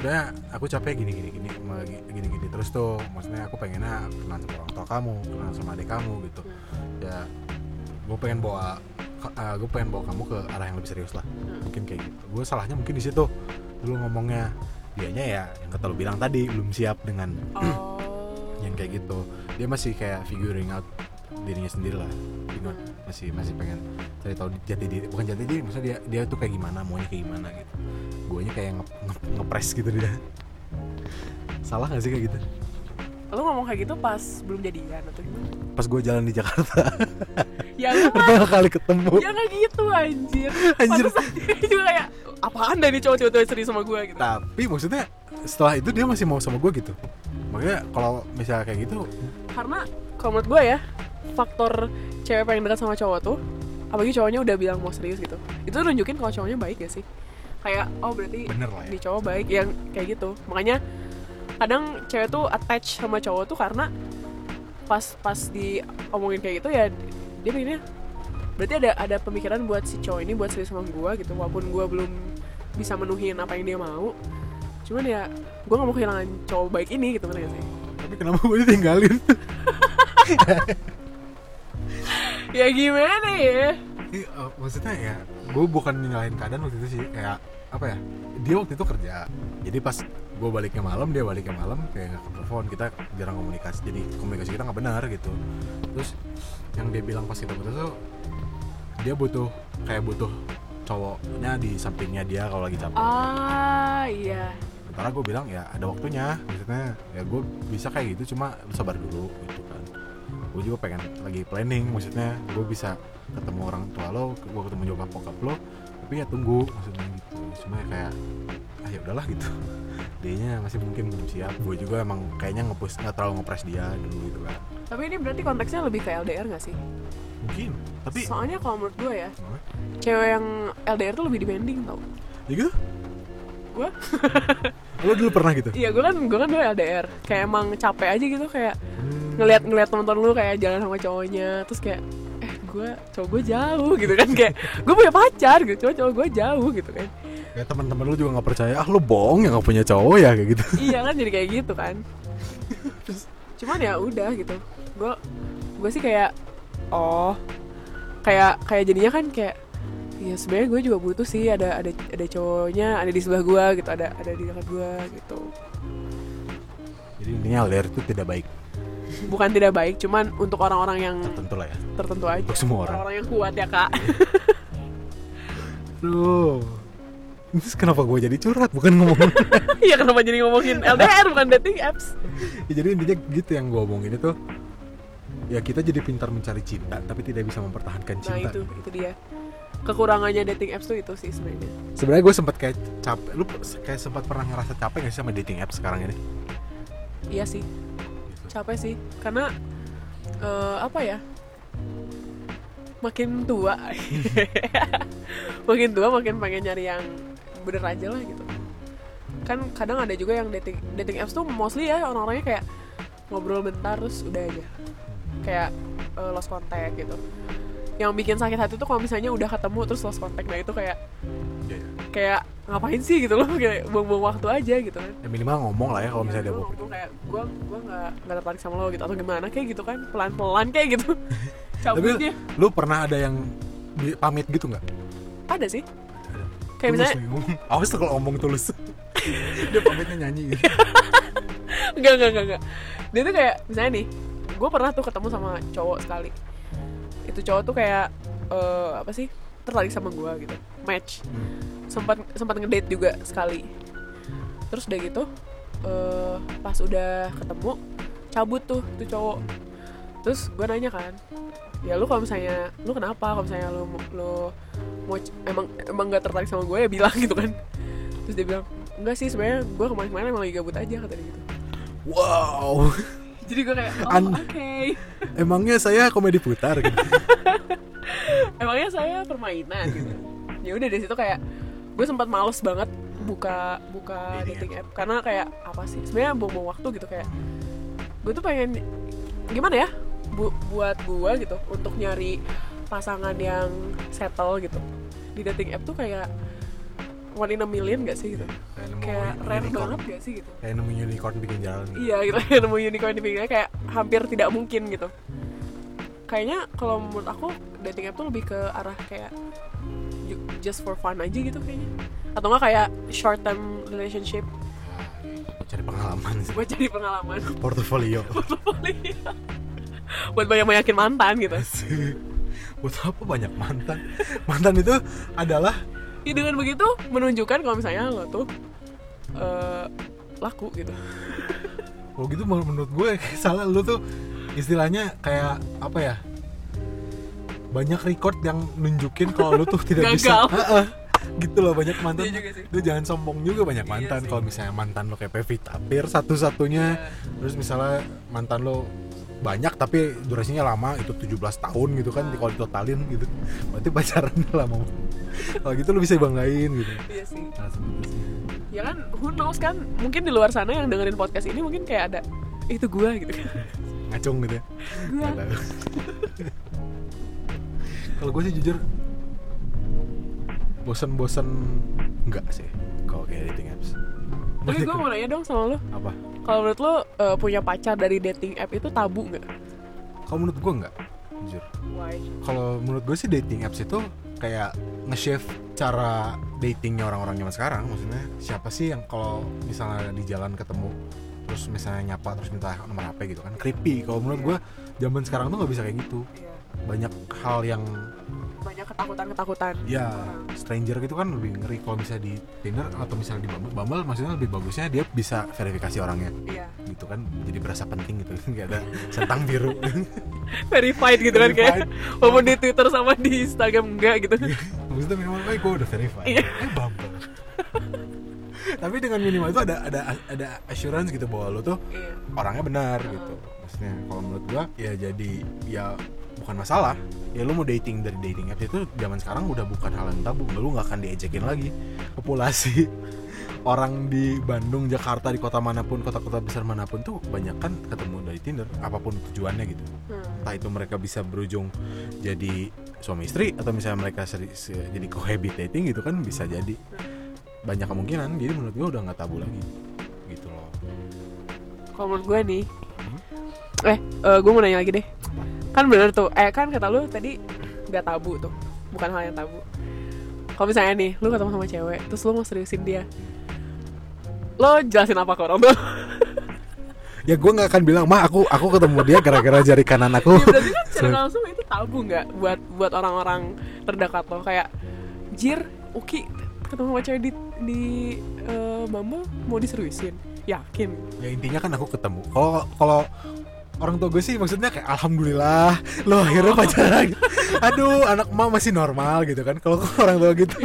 sebenarnya aku capek gini gini gini gini gini. Terus tuh maksudnya aku pengennya kenal sama orang tua kamu kenal sama adik kamu gitu. Ya gue pengen bawa ah, gue pengen bawa kamu ke arah yang lebih serius lah. Mungkin kayak gitu. Gue salahnya mungkin di situ dulu ngomongnya. Dianya ya yang kata lu bilang tadi belum siap dengan
oh.
yang kayak gitu. Dia masih kayak figuring out dirinya sendiri lah. Bingung. masih masih pengen cari tahu jati diri. Bukan jati diri maksudnya dia dia tuh kayak gimana maunya kayak gimana gitu. Guanya kayak nge, nge- ngepres gitu dia. Salah gak sih kayak gitu?
Lo ngomong kayak gitu pas belum jadian atau gimana?
Pas gue jalan di Jakarta.
Ya
pertama kali ketemu.
Ya nggak gitu anjir.
Anjir.
Juga kayak apaan dah ini cowok-cowok yang serius sama gue gitu.
Tapi maksudnya setelah itu dia masih mau sama gue gitu. Makanya kalau misalnya kayak gitu
karena kalau menurut gue ya faktor cewek pengen dekat sama cowok tuh apalagi cowoknya udah bilang mau serius gitu itu nunjukin kalau cowoknya baik ya sih? Kayak oh berarti
bener lah ya.
di cowok baik yang kayak gitu. Makanya kadang cewek tuh attach sama cowok tuh karena pas pas diomongin kayak gitu ya dia pikirnya berarti ada ada pemikiran buat si cowok ini buat serius sama gue gitu walaupun gue belum bisa menuhin apa yang dia mau. Cuman ya gue gak mau kehilangan cowok baik ini gitu kan sih?
Tapi kenapa gue ditinggalin
ya gimana ya?
Iya, eh, maksudnya ya gue bukan nyalahin keadaan waktu itu sih kayak apa ya dia waktu itu kerja. Jadi pas gue baliknya malam dia baliknya malam kayak nggak telepon kita jarang komunikasi jadi komunikasi kita nggak benar gitu. Terus yang dia bilang pas kita putus tuh dia butuh kayak butuh cowoknya di sampingnya dia kalau lagi capek.
Ah iya.
Sementara gue bilang ya ada waktunya Maksudnya. Ya gue bisa kayak gitu cuma sabar dulu gitu kan Gue juga pengen lagi planning Maksudnya gue bisa ketemu orang tua lo Gue ketemu nyokap bokap lo Tapi ya tunggu maksudnya gitu. Cuma ya kayak ah ya udahlah gitu. Dianya masih mungkin belum siap. Gue juga emang kayaknya ngepush nggak terlalu ngepres dia dulu gitu kan.
Tapi ini berarti konteksnya lebih ke LDR gak sih?
Mungkin Tapi
soalnya kalau menurut gue ya
Gimana?
cewek yang LDR tuh lebih demanding tau.
Ya gitu?
Gue
Lo dulu pernah gitu?
iya gue kan gue kan dulu LDR kayak emang capek aja gitu kayak
Hmm,
ngeliat ngeliat teman-teman lu kayak jalan sama cowoknya terus kayak eh gue cowok gue jauh gitu kan kayak gue punya pacar gitu cowok cowok gue jauh gitu kan.
Kayak teman-teman lu juga nggak percaya ah lu bohong ya nggak punya cowok ya kayak gitu.
Iya kan jadi kayak gitu kan. Cuman ya udah gitu. Gue gue sih kayak oh. Kayak kayak jadinya kan kayak ya sebenarnya gue juga butuh sih ada ada ada cowoknya ada di sebelah gue gitu ada ada di dekat gue gitu.
Jadi intinya LDR itu tidak baik
bukan tidak baik cuman untuk orang-orang yang
tertentu lah ya.
Tertentu aja.
Untuk semua orang.
Orang-orang yang kuat ya kak.
Duh. Terus kenapa gue jadi curhat bukan ngomong
Iya kenapa jadi ngomongin LDR bukan dating apps.
Ya, jadi intinya gitu yang gue omongin itu ya kita jadi pintar mencari cinta tapi tidak bisa mempertahankan
nah
cinta.
itu itu dia. Kekurangannya dating apps tuh itu sih sebenarnya.
Sebenarnya gue sempat kayak capek lu kayak sempat pernah ngerasa capek gak sih sama dating apps sekarang ini?
Iya sih capek sih. Karena eh, apa ya? Makin tua. Makin tua makin pengen nyari yang bener aja lah gitu. Kan kadang ada juga yang dating dating apps tuh mostly ya orang-orangnya kayak ngobrol bentar terus udah aja. Kayak eh, lost contact gitu. Yang bikin sakit hati tuh kalau misalnya udah ketemu terus lost contact. Nah itu kayak
Iya, iya.
Kayak ngapain sih? gitu loh kayak buang-buang waktu aja gitu kan.
Ya minimal ngomong lah ya kalau misalnya dia
ngomong kayak gue gue nggak nggak tertarik sama lo gitu atau gimana kayak gitu kan pelan pelan kayak gitu.
Tapi lu pernah ada yang pamit gitu nggak?
Ada sih. Kayak
Tulus
misalnya
awas tuh kalau ngomong tulus. Dia pamitnya nyanyi. Gitu
enggak enggak enggak enggak dia tuh kayak misalnya nih gue pernah tuh ketemu sama cowok sekali. Itu cowok tuh kayak eh, apa sih tertarik sama gue gitu. Match. Sempat sempat ngedate juga sekali. Terus udah gitu eh, pas udah ketemu cabut tuh tuh cowok. Terus gue nanya kan ya lu kalau misalnya lu kenapa? Kalau misalnya lu lu mau emang emang nggak tertarik sama gue ya bilang gitu kan. Terus dia bilang enggak sih sebenarnya gue kemarin-kemarin emang lagi gabut aja kata dia gitu.
Wow.
Jadi gue kayak oh oke.
Emangnya saya komedi putar gitu
emangnya saya permainan gitu. Ya udah dari situ kayak gue sempat males banget buka buka
Dating
dating app. Karena kayak apa sih? Sebenarnya buang-buang waktu gitu kayak gue tuh pengen gimana ya bu- buat gue gitu untuk nyari pasangan yang settle gitu. Di dating app tuh kayak one in a million gak sih gitu?
Kayak
rare
unicorn.
banget gak sih gitu?
Kayak nemu unicorn bikin jalan. Gitu.
iya gitu. Kayak nemu unicorn di pinggirnya kayak hampir tidak mungkin gitu kayaknya kalau menurut aku dating app tuh lebih ke arah kayak ju- just for fun aja gitu kayaknya. Atau enggak kayak short term relationship.
Cari pengalaman. Sih
buat jadi pengalaman.
Portofolio.
Buat banyak banyakin mantan gitu.
Buat apa banyak mantan? Mantan itu adalah
ya, dengan begitu menunjukkan kalau misalnya lo tuh eh, laku gitu.
Kalau gitu menur- menurut gue salah. Lu tuh istilahnya kayak apa ya? Banyak record yang nunjukin kalau lu tuh tidak bisa. Gitu loh banyak mantan.
Iya sih.
lu jangan sombong juga banyak
Iya
mantan.
sih.
kalau misalnya mantan lo kayak Pevita Pierre satu-satunya
Iya.
terus misalnya mantan lo banyak tapi durasinya lama itu 17 tahun gitu kan kalau ditotalin gitu. Berarti pacaran lama. Kalau gitu lu bisa banggain gitu.
Iya sih.
Nah, itu.
ya kan who knows kan? Mungkin di luar sana yang dengerin podcast ini mungkin kayak ada "Eh, itu gua gitu kan
ngacung gitu ya Nggak tahu. kalau gue sih jujur bosan-bosan enggak sih kalau kayak dating apps.
Tapi gue mau nanya dong sama lo
apa?
Kalau menurut lo eh, punya pacar dari dating app itu tabu nggak?
Kalau menurut gue enggak jujur. Kalau menurut gue sih dating apps itu kayak nge-shift cara datingnya orang-orang zaman sekarang. Maksudnya siapa sih yang kalau misalnya di jalan ketemu terus misalnya nyapa terus minta nomor HP gitu kan creepy. Kalau menurut gue zaman sekarang tuh nggak bisa kayak gitu.
Iya.
banyak hal yang
banyak ketakutan ketakutan
ya stranger gitu kan lebih ngeri. Kalau misalnya di Tinder atau misalnya di Bumble Bumble maksudnya lebih bagusnya dia bisa verifikasi orangnya.
Iya.
Gitu kan jadi berasa penting gitu. Nggak ada centang biru.
Verified gitu kan kayak walaupun di Twitter sama di Instagram enggak gitu.
Maksudnya minimal eh gue udah verified.
Iya.
eh Bumble tapi dengan minimal itu ada ada ada assurance gitu bahwa lo tuh
iya.
orangnya benar gitu. Maksudnya kalau menurut gua ya jadi ya bukan masalah. Ya lu mau dating dari dating apps itu zaman sekarang udah bukan hal yang tabu. Lu nggak akan diejekin lagi. Populasi orang di Bandung Jakarta di kota mana pun kota-kota besar mana pun tuh banyak kan ketemu dari Tinder apa pun tujuannya gitu.
Hmm.
entah itu mereka bisa berujung jadi suami istri atau misalnya mereka seri- se- jadi cohabitating gitu kan bisa jadi banyak kemungkinan jadi menurut gue udah nggak tabu lagi. Gitu loh.
Kalau menurut gue nih eh gue mau nanya lagi deh. Kan bener tuh eh kan kata lu tadi nggak tabu tuh bukan hal yang tabu. Kalau misalnya nih lu ketemu sama cewek terus lu mau seriusin dia lo jelasin apa ke orang tuh
ya gue nggak akan bilang mah aku aku ketemu dia gara-gara jari kanan aku.
Ya, berarti kan secara langsung itu tabu nggak buat buat orang-orang terdekat lo? Kayak jir Uki ketemu cewek di di uh, Bumble mau diseriusin yakin?
Ya intinya kan aku ketemu. Kalau kalau orang tua gue sih maksudnya kayak alhamdulillah lo akhirnya pacaran. Aduh anak emak masih normal gitu kan. Kalau orang tua gitu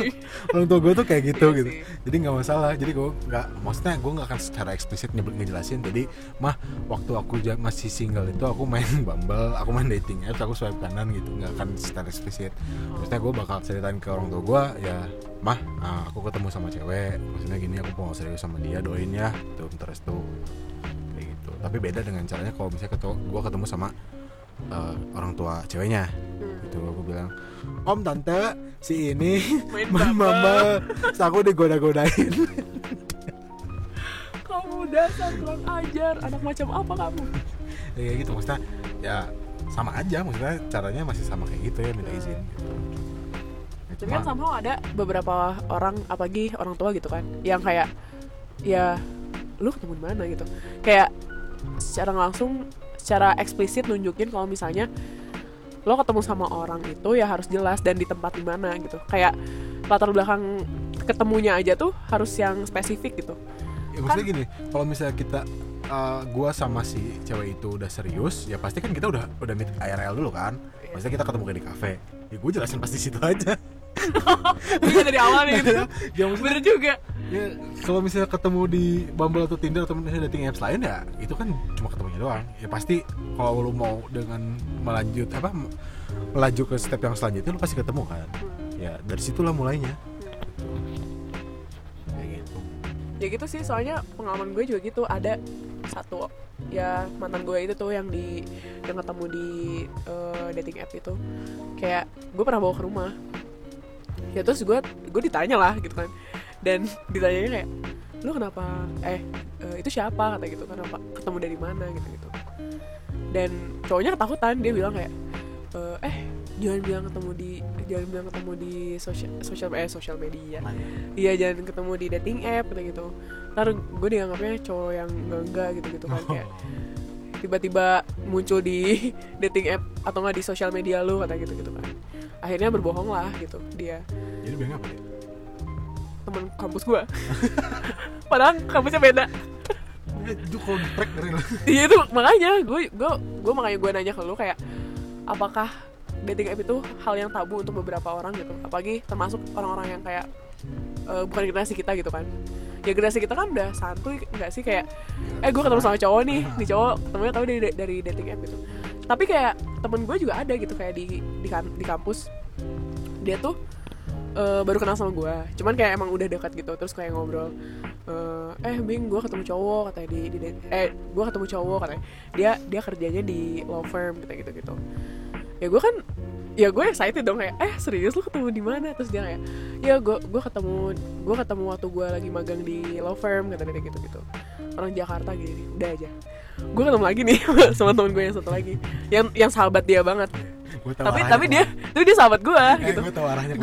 orang tua gue tuh kayak gitu gitu. Jadi nggak masalah. Jadi gue nggak maksudnya gue nggak akan secara eksplisit nyebut ngejelasin. Jadi mah waktu aku masih single itu aku main bumble aku main dating apps aku swipe kanan gitu. Nggak akan secara eksplisit. Maksudnya gue bakal ceritain ke orang tua gue ya mah ah, aku ketemu sama cewek. Maksudnya gini aku mau serius sama dia doain ya. Tuh terus tuh gitu. Tapi beda dengan caranya kalau misalnya ketemu gue ketemu sama eh, orang tua ceweknya. Gitu aku bilang om tante si ini
Main
main
Bumble."
bumble terus aku digoda-godain.
Kamu dasar kurang ajar anak macam apa kamu?
Ya kayak gitu maksudnya ya sama aja maksudnya caranya masih sama kayak gitu ya minta izin gitu. Ya,
tapi kan somehow ada beberapa orang apalagi orang tua gitu kan yang kayak ya lu ketemu di mana? gitu. Kayak secara langsung secara eksplisit nunjukin kalau misalnya lo ketemu sama orang itu ya harus jelas dan di tempat di mana gitu. Kayak latar belakang ketemunya aja tuh harus yang spesifik gitu.
Ya maksudnya gini kalau misalnya kita eh, gua sama si cewek itu udah serius ya pasti kan kita udah udah meet IRL dulu kan. Maksudnya kita ketemu kayak di kafe. Ya gue jelasin pasti situ aja
iya dari awal nih gitu.
Ya
bener juga.
ya kalau misalnya ketemu di Bumble atau Tinder atau misalnya dating apps lain ya itu kan cuma ketemunya doang. Ya pasti kalau lu mau dengan melanjut apa melaju ke step yang selanjutnya lu pasti ketemu kan. Ya dari situlah mulainya. Kayak gitu.
Ya gitu sih soalnya pengalaman gue juga gitu. Ada satu ya mantan gue itu tuh yang di yang ketemu di eh, dating app itu. Kayak gue pernah bawa ke rumah ya terus gue gue ditanya lah gitu kan. Dan ditanyanya kayak lu kenapa? Eh eh, itu siapa? Kata gitu kenapa? Ketemu dari mana? Gitu gitu. Dan cowoknya ketakutan dia bilang kayak eh, eh jangan bilang ketemu di jangan bilang ketemu di sosial sosial eh sosial media. Iya jangan ketemu di dating app gitu gitu. Ntar gue dianggapnya cowok yang enggak enggak gitu gitu kan kayak tiba-tiba muncul di dating app atau nggak di sosial media lu kata gitu gitu kan. Akhirnya berbohong lah gitu dia
jadi bilang apa ya
teman kampus gue padahal kampusnya beda.
Eh, itu prank keren lah
iya itu makanya gue gue gue makanya gue nanya ke lu kayak apakah dating app itu hal yang tabu untuk beberapa orang gitu? Apalagi termasuk orang-orang yang kayak eh, bukan generasi kita gitu kan. Ya generasi kita kan udah santuy nggak sih? Kayak eh gue ketemu sama cowok nih. Nih cowok ketemunya tahu dari dari dating app gitu. Tapi kayak temen gue juga ada gitu kayak di di, kan- di kampus. Dia tuh eh, baru kenal sama gue cuman kayak emang udah dekat gitu terus kayak ngobrol eh, eh bing gue ketemu cowok katanya di, di eh gue ketemu cowok katanya. Dia dia kerjanya di law firm gitu gitu gitu. Ya gue kan ya gue excited dong kayak eh serius lu ketemu di mana? Terus dia kayak ya gue gue ketemu gue ketemu waktu gue lagi magang di law firm kata dia gitu gitu orang Jakarta gini udah aja. Gue ketemu lagi nih sama temen gue yang satu lagi. Yang yang sahabat dia banget. Tapi tapi dia tapi dia sahabat gue
Eh,
gitu.
gue tahu arahnya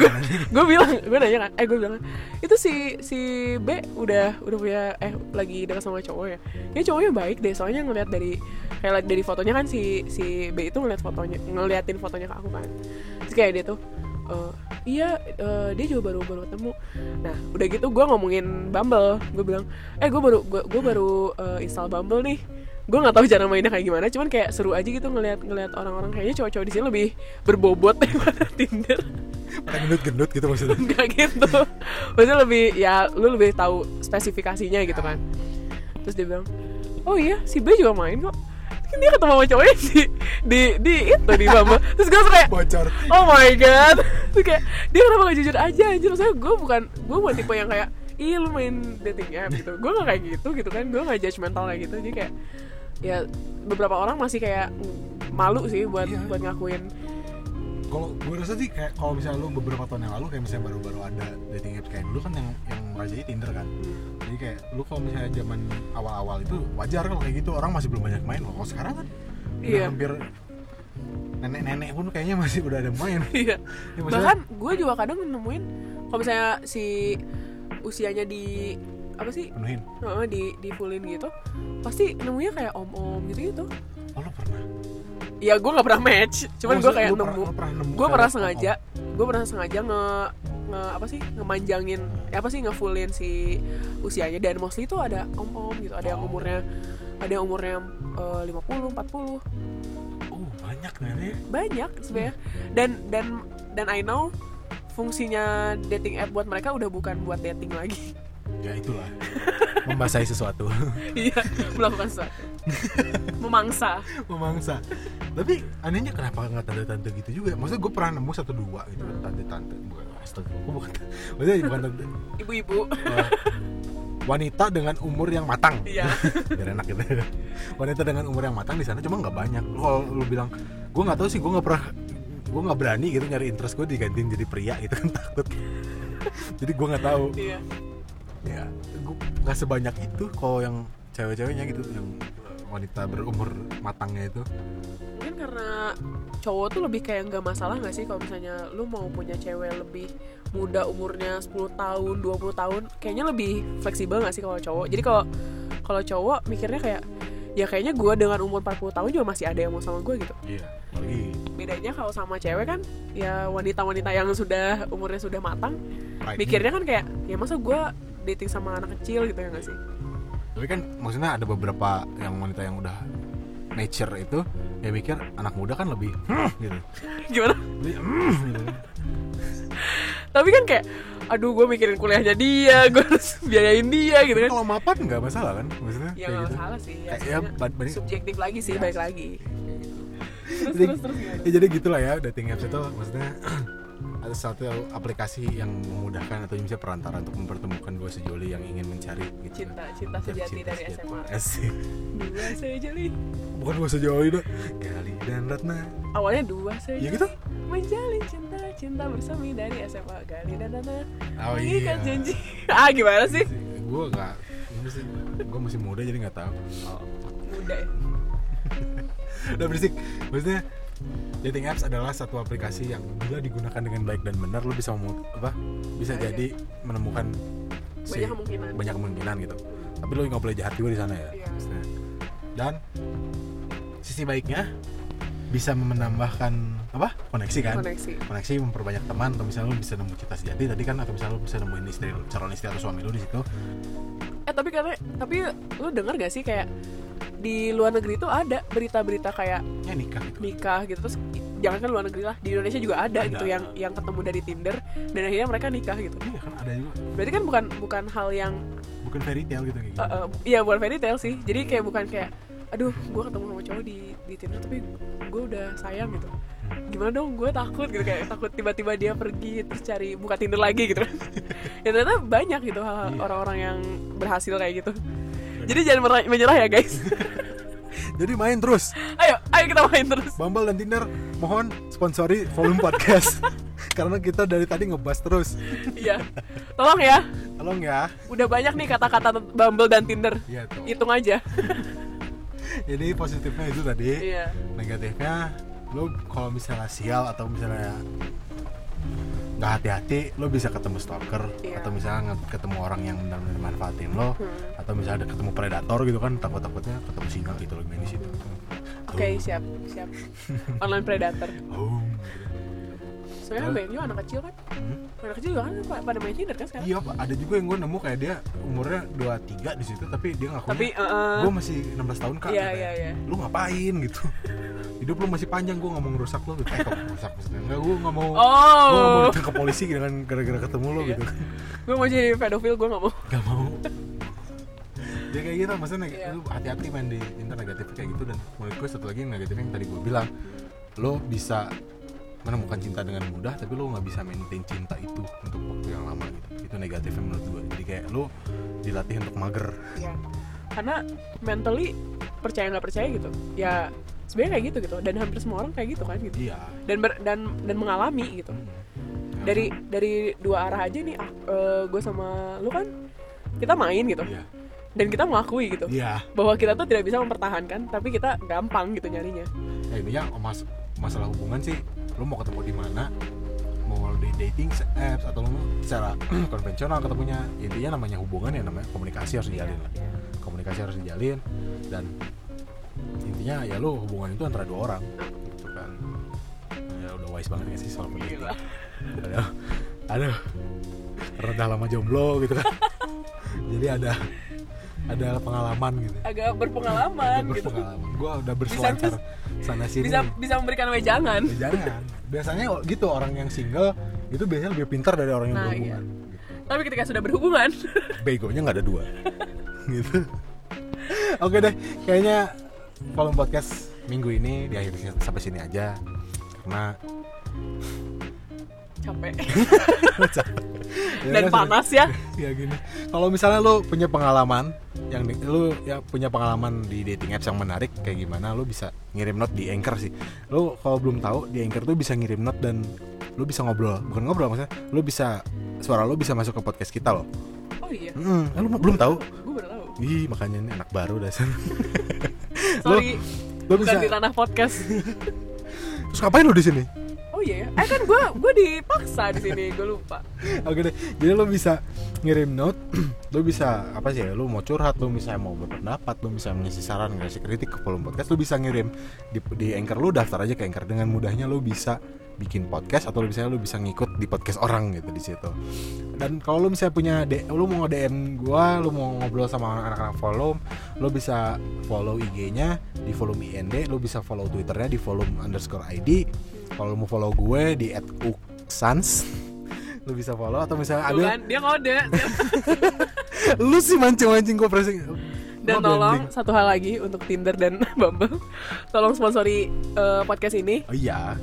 gue bilang gue nanya kan eh gue bilang itu si si B udah udah punya eh lagi dekat sama cowok ya? Ya cowoknya baik deh soalnya ngeliat dari kayak dari fotonya kan si si B itu ngeliat fotonya ngeliatin fotonya ke aku kan. Terus kayak dia tuh "Eh, iya eh, dia juga baru baru ketemu. Nah udah gitu gue ngomongin Bumble. Gue bilang eh gue baru gue baru eh, install Bumble nih. Gue nggak tahu cara mainnya kayak gimana cuman kayak seru aja gitu ngeliat ngeliat orang-orang. Kayaknya cowok-cowok di sini lebih berbobot daripada Tinder.
Pada gendut-gendut gitu maksudnya?
Enggak gitu. Maksudnya lebih ya lu lebih tahu spesifikasinya gitu kan. Terus dia bilang oh iya si B juga main kok dia ketemu sama cowoknya di di di itu di Bumble terus gue kayak
bocor.
oh my god. Terus kayak dia kenapa gak jujur aja anjir? Maksudnya gue bukan gue bukan tipe yang kayak ih lu main dating app gitu. Gue gak kayak gitu gitu kan. Gue gak judgmental kayak gitu. Jadi kayak ya beberapa orang masih kayak malu sih buat
Iya.
buat ngakuin.
Kalau gue rasa sih kayak kalau misalnya lu beberapa tahun yang lalu kayak misalnya baru-baru ada dating apps kayak dulu kan yang yang merajai Tinder kan?
Hmm.
jadi kayak lu kalau misalnya zaman awal-awal itu wajar kalau kayak gitu. Orang masih belum banyak main loh. Kalau sekarang kan udah
Iya.
hampir nenek-nenek pun kayaknya masih udah ada main.
Iya.
Ya, maksudnya-
Bahkan gue juga kadang nemuin kalau misalnya si usianya di apa sih?
Penuhin.
Di di fullin gitu pasti nemunya kayak om om gitu gitu
oh lu pernah
ya gue nggak pernah match. Cuman
Oh,
gue kayak nemu. gue pernah
om-om?
sengaja gue pernah sengaja nge, nge apa sih ngemanjangin eh, apa sih ngefullin si usianya. Dan mostly itu ada om om gitu ada yang
Oh.
umurnya ada yang umurnya eh, lima puluh empat puluh.
Oh banyak ternyata ya?
Banyak sebenarnya. Dan dan dan I know fungsinya dating app buat mereka udah bukan buat dating lagi
ya itulah. Membasahi sesuatu.
Iya melakukan sesuatu memangsa.
Memangsa. Tapi anehnya kenapa nggak tante-tante gitu juga? Maksudnya gue pernah nemu satu dua gitu kan tante-tante. Bukan astaga gue bukan maksudnya bukan tante.
Ibu-ibu.
Eh, wanita dengan umur yang matang.
Iya.
Biar enak gitu. Wanita dengan umur yang matang di sana cuma nggak banyak. Kalau lu bilang gue nggak tahu sih gue nggak pernah gue nggak berani gitu nyari interest gue digantiin jadi pria gitu kan takut. Jadi gue nggak tahu.
Iya
ya gue nggak sebanyak itu kalau yang cewek-ceweknya gitu yang wanita berumur matangnya itu.
Mungkin karena cowok tuh lebih kayak nggak masalah nggak sih kalau misalnya lu mau punya cewek lebih muda umurnya 10 tahun 20 tahun kayaknya lebih fleksibel nggak sih kalau cowok? Jadi kalau kalau cowok mikirnya kayak ya kayaknya gue dengan umur 40 tahun juga masih ada yang mau sama gue gitu.
Iya lagi
bedanya kalau sama cewek kan ya wanita-wanita yang sudah umurnya sudah matang
right.
mikirnya kan kayak ya masa gue dating sama anak kecil gitu ya nggak sih?
Tapi kan maksudnya ada beberapa yang wanita yang udah nature itu ya mikir anak muda kan lebih "Hmm," gitu.
Gimana?
Lebih "Hmm," gitu
tapi kan kayak aduh gue mikirin kuliahnya dia gue harus biayain dia gitu kan.
kalau mapan nggak masalah kan? Maksudnya
ya
kayak
nggak
gitu.
masalah sih. Ya,
ya bad-
subjektif lagi sih
Ya,
baik lagi. Terus
jadi,
terus terus
ya jadi gitulah ya dating apps itu maksudnya ada satu aplikasi yang memudahkan atau bisa perantara untuk mempertemukan dua sejoli yang ingin mencari gitu.
cinta cinta sejati
cinta
dari. SMA
Asik.
dua sejoli.
Bukan dua sejoli dah Gali dan Ratna.
Awalnya dua sejoli.
Ya gitu?
Menjalin cinta cinta bersemi dari SMA Gali dan Nana
oh
mengikat janji. Ah gimana sih?
Gue gak gue masih muda jadi nggak tahu.
Muda ya?
Udah berisik. Maksudnya dating apps adalah satu aplikasi yang bila digunakan dengan baik dan benar lo bisa apa bisa
Iya,
jadi menemukan si-
banyak kemungkinan.
banyak kemungkinan gitu. Tapi lo nggak boleh jahat juga di sana ya
Iya.
maksudnya. dan sisi baiknya bisa menambahkan apa koneksi kan?
Koneksi.
Koneksi memperbanyak teman atau misalnya lo bisa nemu cinta sejati tadi kan atau misalnya lo bisa nemuin istri calon istri atau suami lo di situ.
Eh tapi karena tapi lu denger gak sih kayak di luar negeri tuh ada berita-berita kayak
ya nikah gitu
nikah gitu. Terus jangan kan luar negeri lah di Indonesia juga ada,
Ada.
gitu yang yang ketemu dari Tinder dan akhirnya mereka nikah gitu.
Iya kan ada juga.
Berarti kan bukan bukan hal yang
bukan fairy tale gitu kayak gitu.
uh, uh, iya bukan fairy tale sih. Jadi kayak bukan kayak aduh gue ketemu sama cowok di di Tinder tapi gue udah sayang gitu. Gimana dong gue takut gitu. Kayak takut tiba-tiba dia pergi terus cari buka Tinder lagi gitu. Ya ternyata banyak gitu
Iya.
orang-orang yang berhasil kayak gitu jadi jangan merah- menyerah ya guys.
Jadi main terus.
Ayo ayo kita main terus.
Bumble dan Tinder mohon sponsori volume podcast. Karena kita dari tadi ngebahas terus.
Iya. Tolong ya.
Tolong ya.
Udah banyak nih kata-kata Bumble dan Tinder.
Iya tuh
hitung aja.
Jadi positifnya itu tadi.
Iya.
Negatifnya lo kalau misalnya sial atau misalnya nggak hati-hati lo bisa ketemu stalker
Iya.
atau misalnya ketemu orang yang benar-benar manfaatin lo
Hmm.
atau misalnya ada ketemu predator gitu kan takut-takutnya ketemu singa gitu lo di situ.
Oke siap siap. Online predator.
Oh
soalnya kan banyak juga anak kecil kan
Hmm.
anak kecil juga kan pa- pada main Tinder kan sekarang
iya Pak. ada juga yang gue nemu kayak dia umurnya 23 di situ tapi dia ngakunya
tapi uh, uh,
gue masih 16 tahun kak
Iya, iya, iya.
lu ngapain gitu hidup lu masih panjang gue nggak mau ngerusak lu gitu. eh kok ngerusak maksudnya enggak gue nggak mau gue nggak mau
oh
ditangkap polisi dengan gara-gara ketemu lu
Iya.
gitu kan
gue mau jadi pedofil gue gak mau
nggak mau ya kayak gitu maksudnya neg-
Iya.
lu hati-hati main di internet negatif kayak gitu dan menurut gue satu lagi yang negatif yang tadi gue bilang lo bisa menemukan cinta dengan mudah tapi lo nggak bisa maintain cinta itu untuk waktu yang lama gitu. Itu negatifnya menurut gue jadi kayak lo dilatih untuk mager.
Ya karena mentally percaya nggak percaya gitu ya sebenarnya kayak gitu gitu. Dan hampir semua orang kayak gitu kan gitu.
Iya.
Dan ber- dan dan mengalami gitu.
Hmm.
dari dari dua arah aja nih gue sama lu kan kita main gitu.
Iya.
Dan kita mengakui gitu.
Iya.
bahwa kita tuh tidak bisa mempertahankan tapi kita gampang gitu nyarinya.
Ya intinya mas masalah hubungan sih. Lu mau ketemu di mana? Mau di dating apps atau lu secara konvensional ketemunya? Intinya namanya hubungan ya namanya komunikasi harus dijalin lah.
Iya.
komunikasi harus dijalin dan intinya ya lu hubungan itu antara dua orang gitu kan. Ya udah wise banget gak sih soal begitu
Gila.
aduh. Aduh. Karena udah lama jomblo gitu kan. Jadi ada ada pengalaman gitu.
Agak berpengalaman
Ada
gitu.
berpengalaman. Gue udah berselancar sana sini.
bisa bisa memberikan wejangan.
Ya, jangan biasanya gitu orang yang single itu biasanya lebih pintar dari orang yang
Nah,
berhubungan.
tapi ketika sudah berhubungan.
Begonya nggak ada dua. Gitu. Oke deh kayaknya kolom podcast minggu ini diakhiri sampai sini aja. Karena
capek.
Ya
dan
kan,
panas ya.
Ya gini. Kalau misalnya lu punya pengalaman yang di- lu ya punya pengalaman di dating apps yang menarik kayak gimana lu bisa ngirim note di anchor sih. Lu kalau belum tahu di anchor tuh bisa ngirim note dan lu bisa ngobrol. Bukan ngobrol maksudnya lu bisa suara lu bisa masuk ke podcast kita loh.
Oh iya?
Mm, lu belum tahu?
Gue baru tahu.
Ih, makanya ini anak baru dasar.
sorry.
Lu
bukan
bisa.
di ranah podcast.
Terus ngapain lu di sini?
Ya eh kan gue gue dipaksa di sini gue lupa
Oke deh. Jadi lu bisa ngirim note, lu bisa apa sih ya? Lu mau curhat, lu bisa mau berpendapat, lu bisa mengisi saran, ngasih kritik ke kolom podcast, lu bisa ngirim di di Anchor lu daftar aja ke Anchor dengan mudahnya lu bisa bikin podcast atau misalnya lu bisa ngikut di podcast orang gitu di situ. Dan kalau lu misalnya punya D, lu mau DM gua, lu mau ngobrol sama anak-anak volume, lu bisa follow IG-nya di volume IND, lu bisa follow Twitternya di volume underscore ID. Kalau mau follow gue di @uksans, lu bisa follow atau misalnya ada
kan dia kode
lu sih mancing-mancing gue pressing.
Dan
Gua
tolong
branding.
satu hal lagi untuk Tinder dan Bumble. Tolong sponsori eh, podcast ini.
Oh iya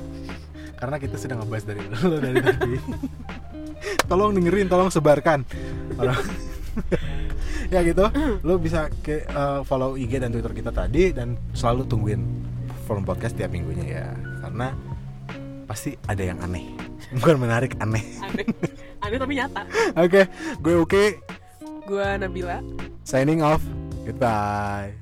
karena kita sedang ngebahas dari lu dari tadi. Tolong dengerin tolong sebarkan. Tolong. ya gitu lu bisa ke eh, follow IG dan Twitter kita tadi dan selalu tungguin forum podcast tiap minggunya ya. Karena pasti ada yang aneh. Bukan menarik aneh.
Aneh. Aneh tapi nyata.
Oke gue oke
gue Nabila.
Signing off. Goodbye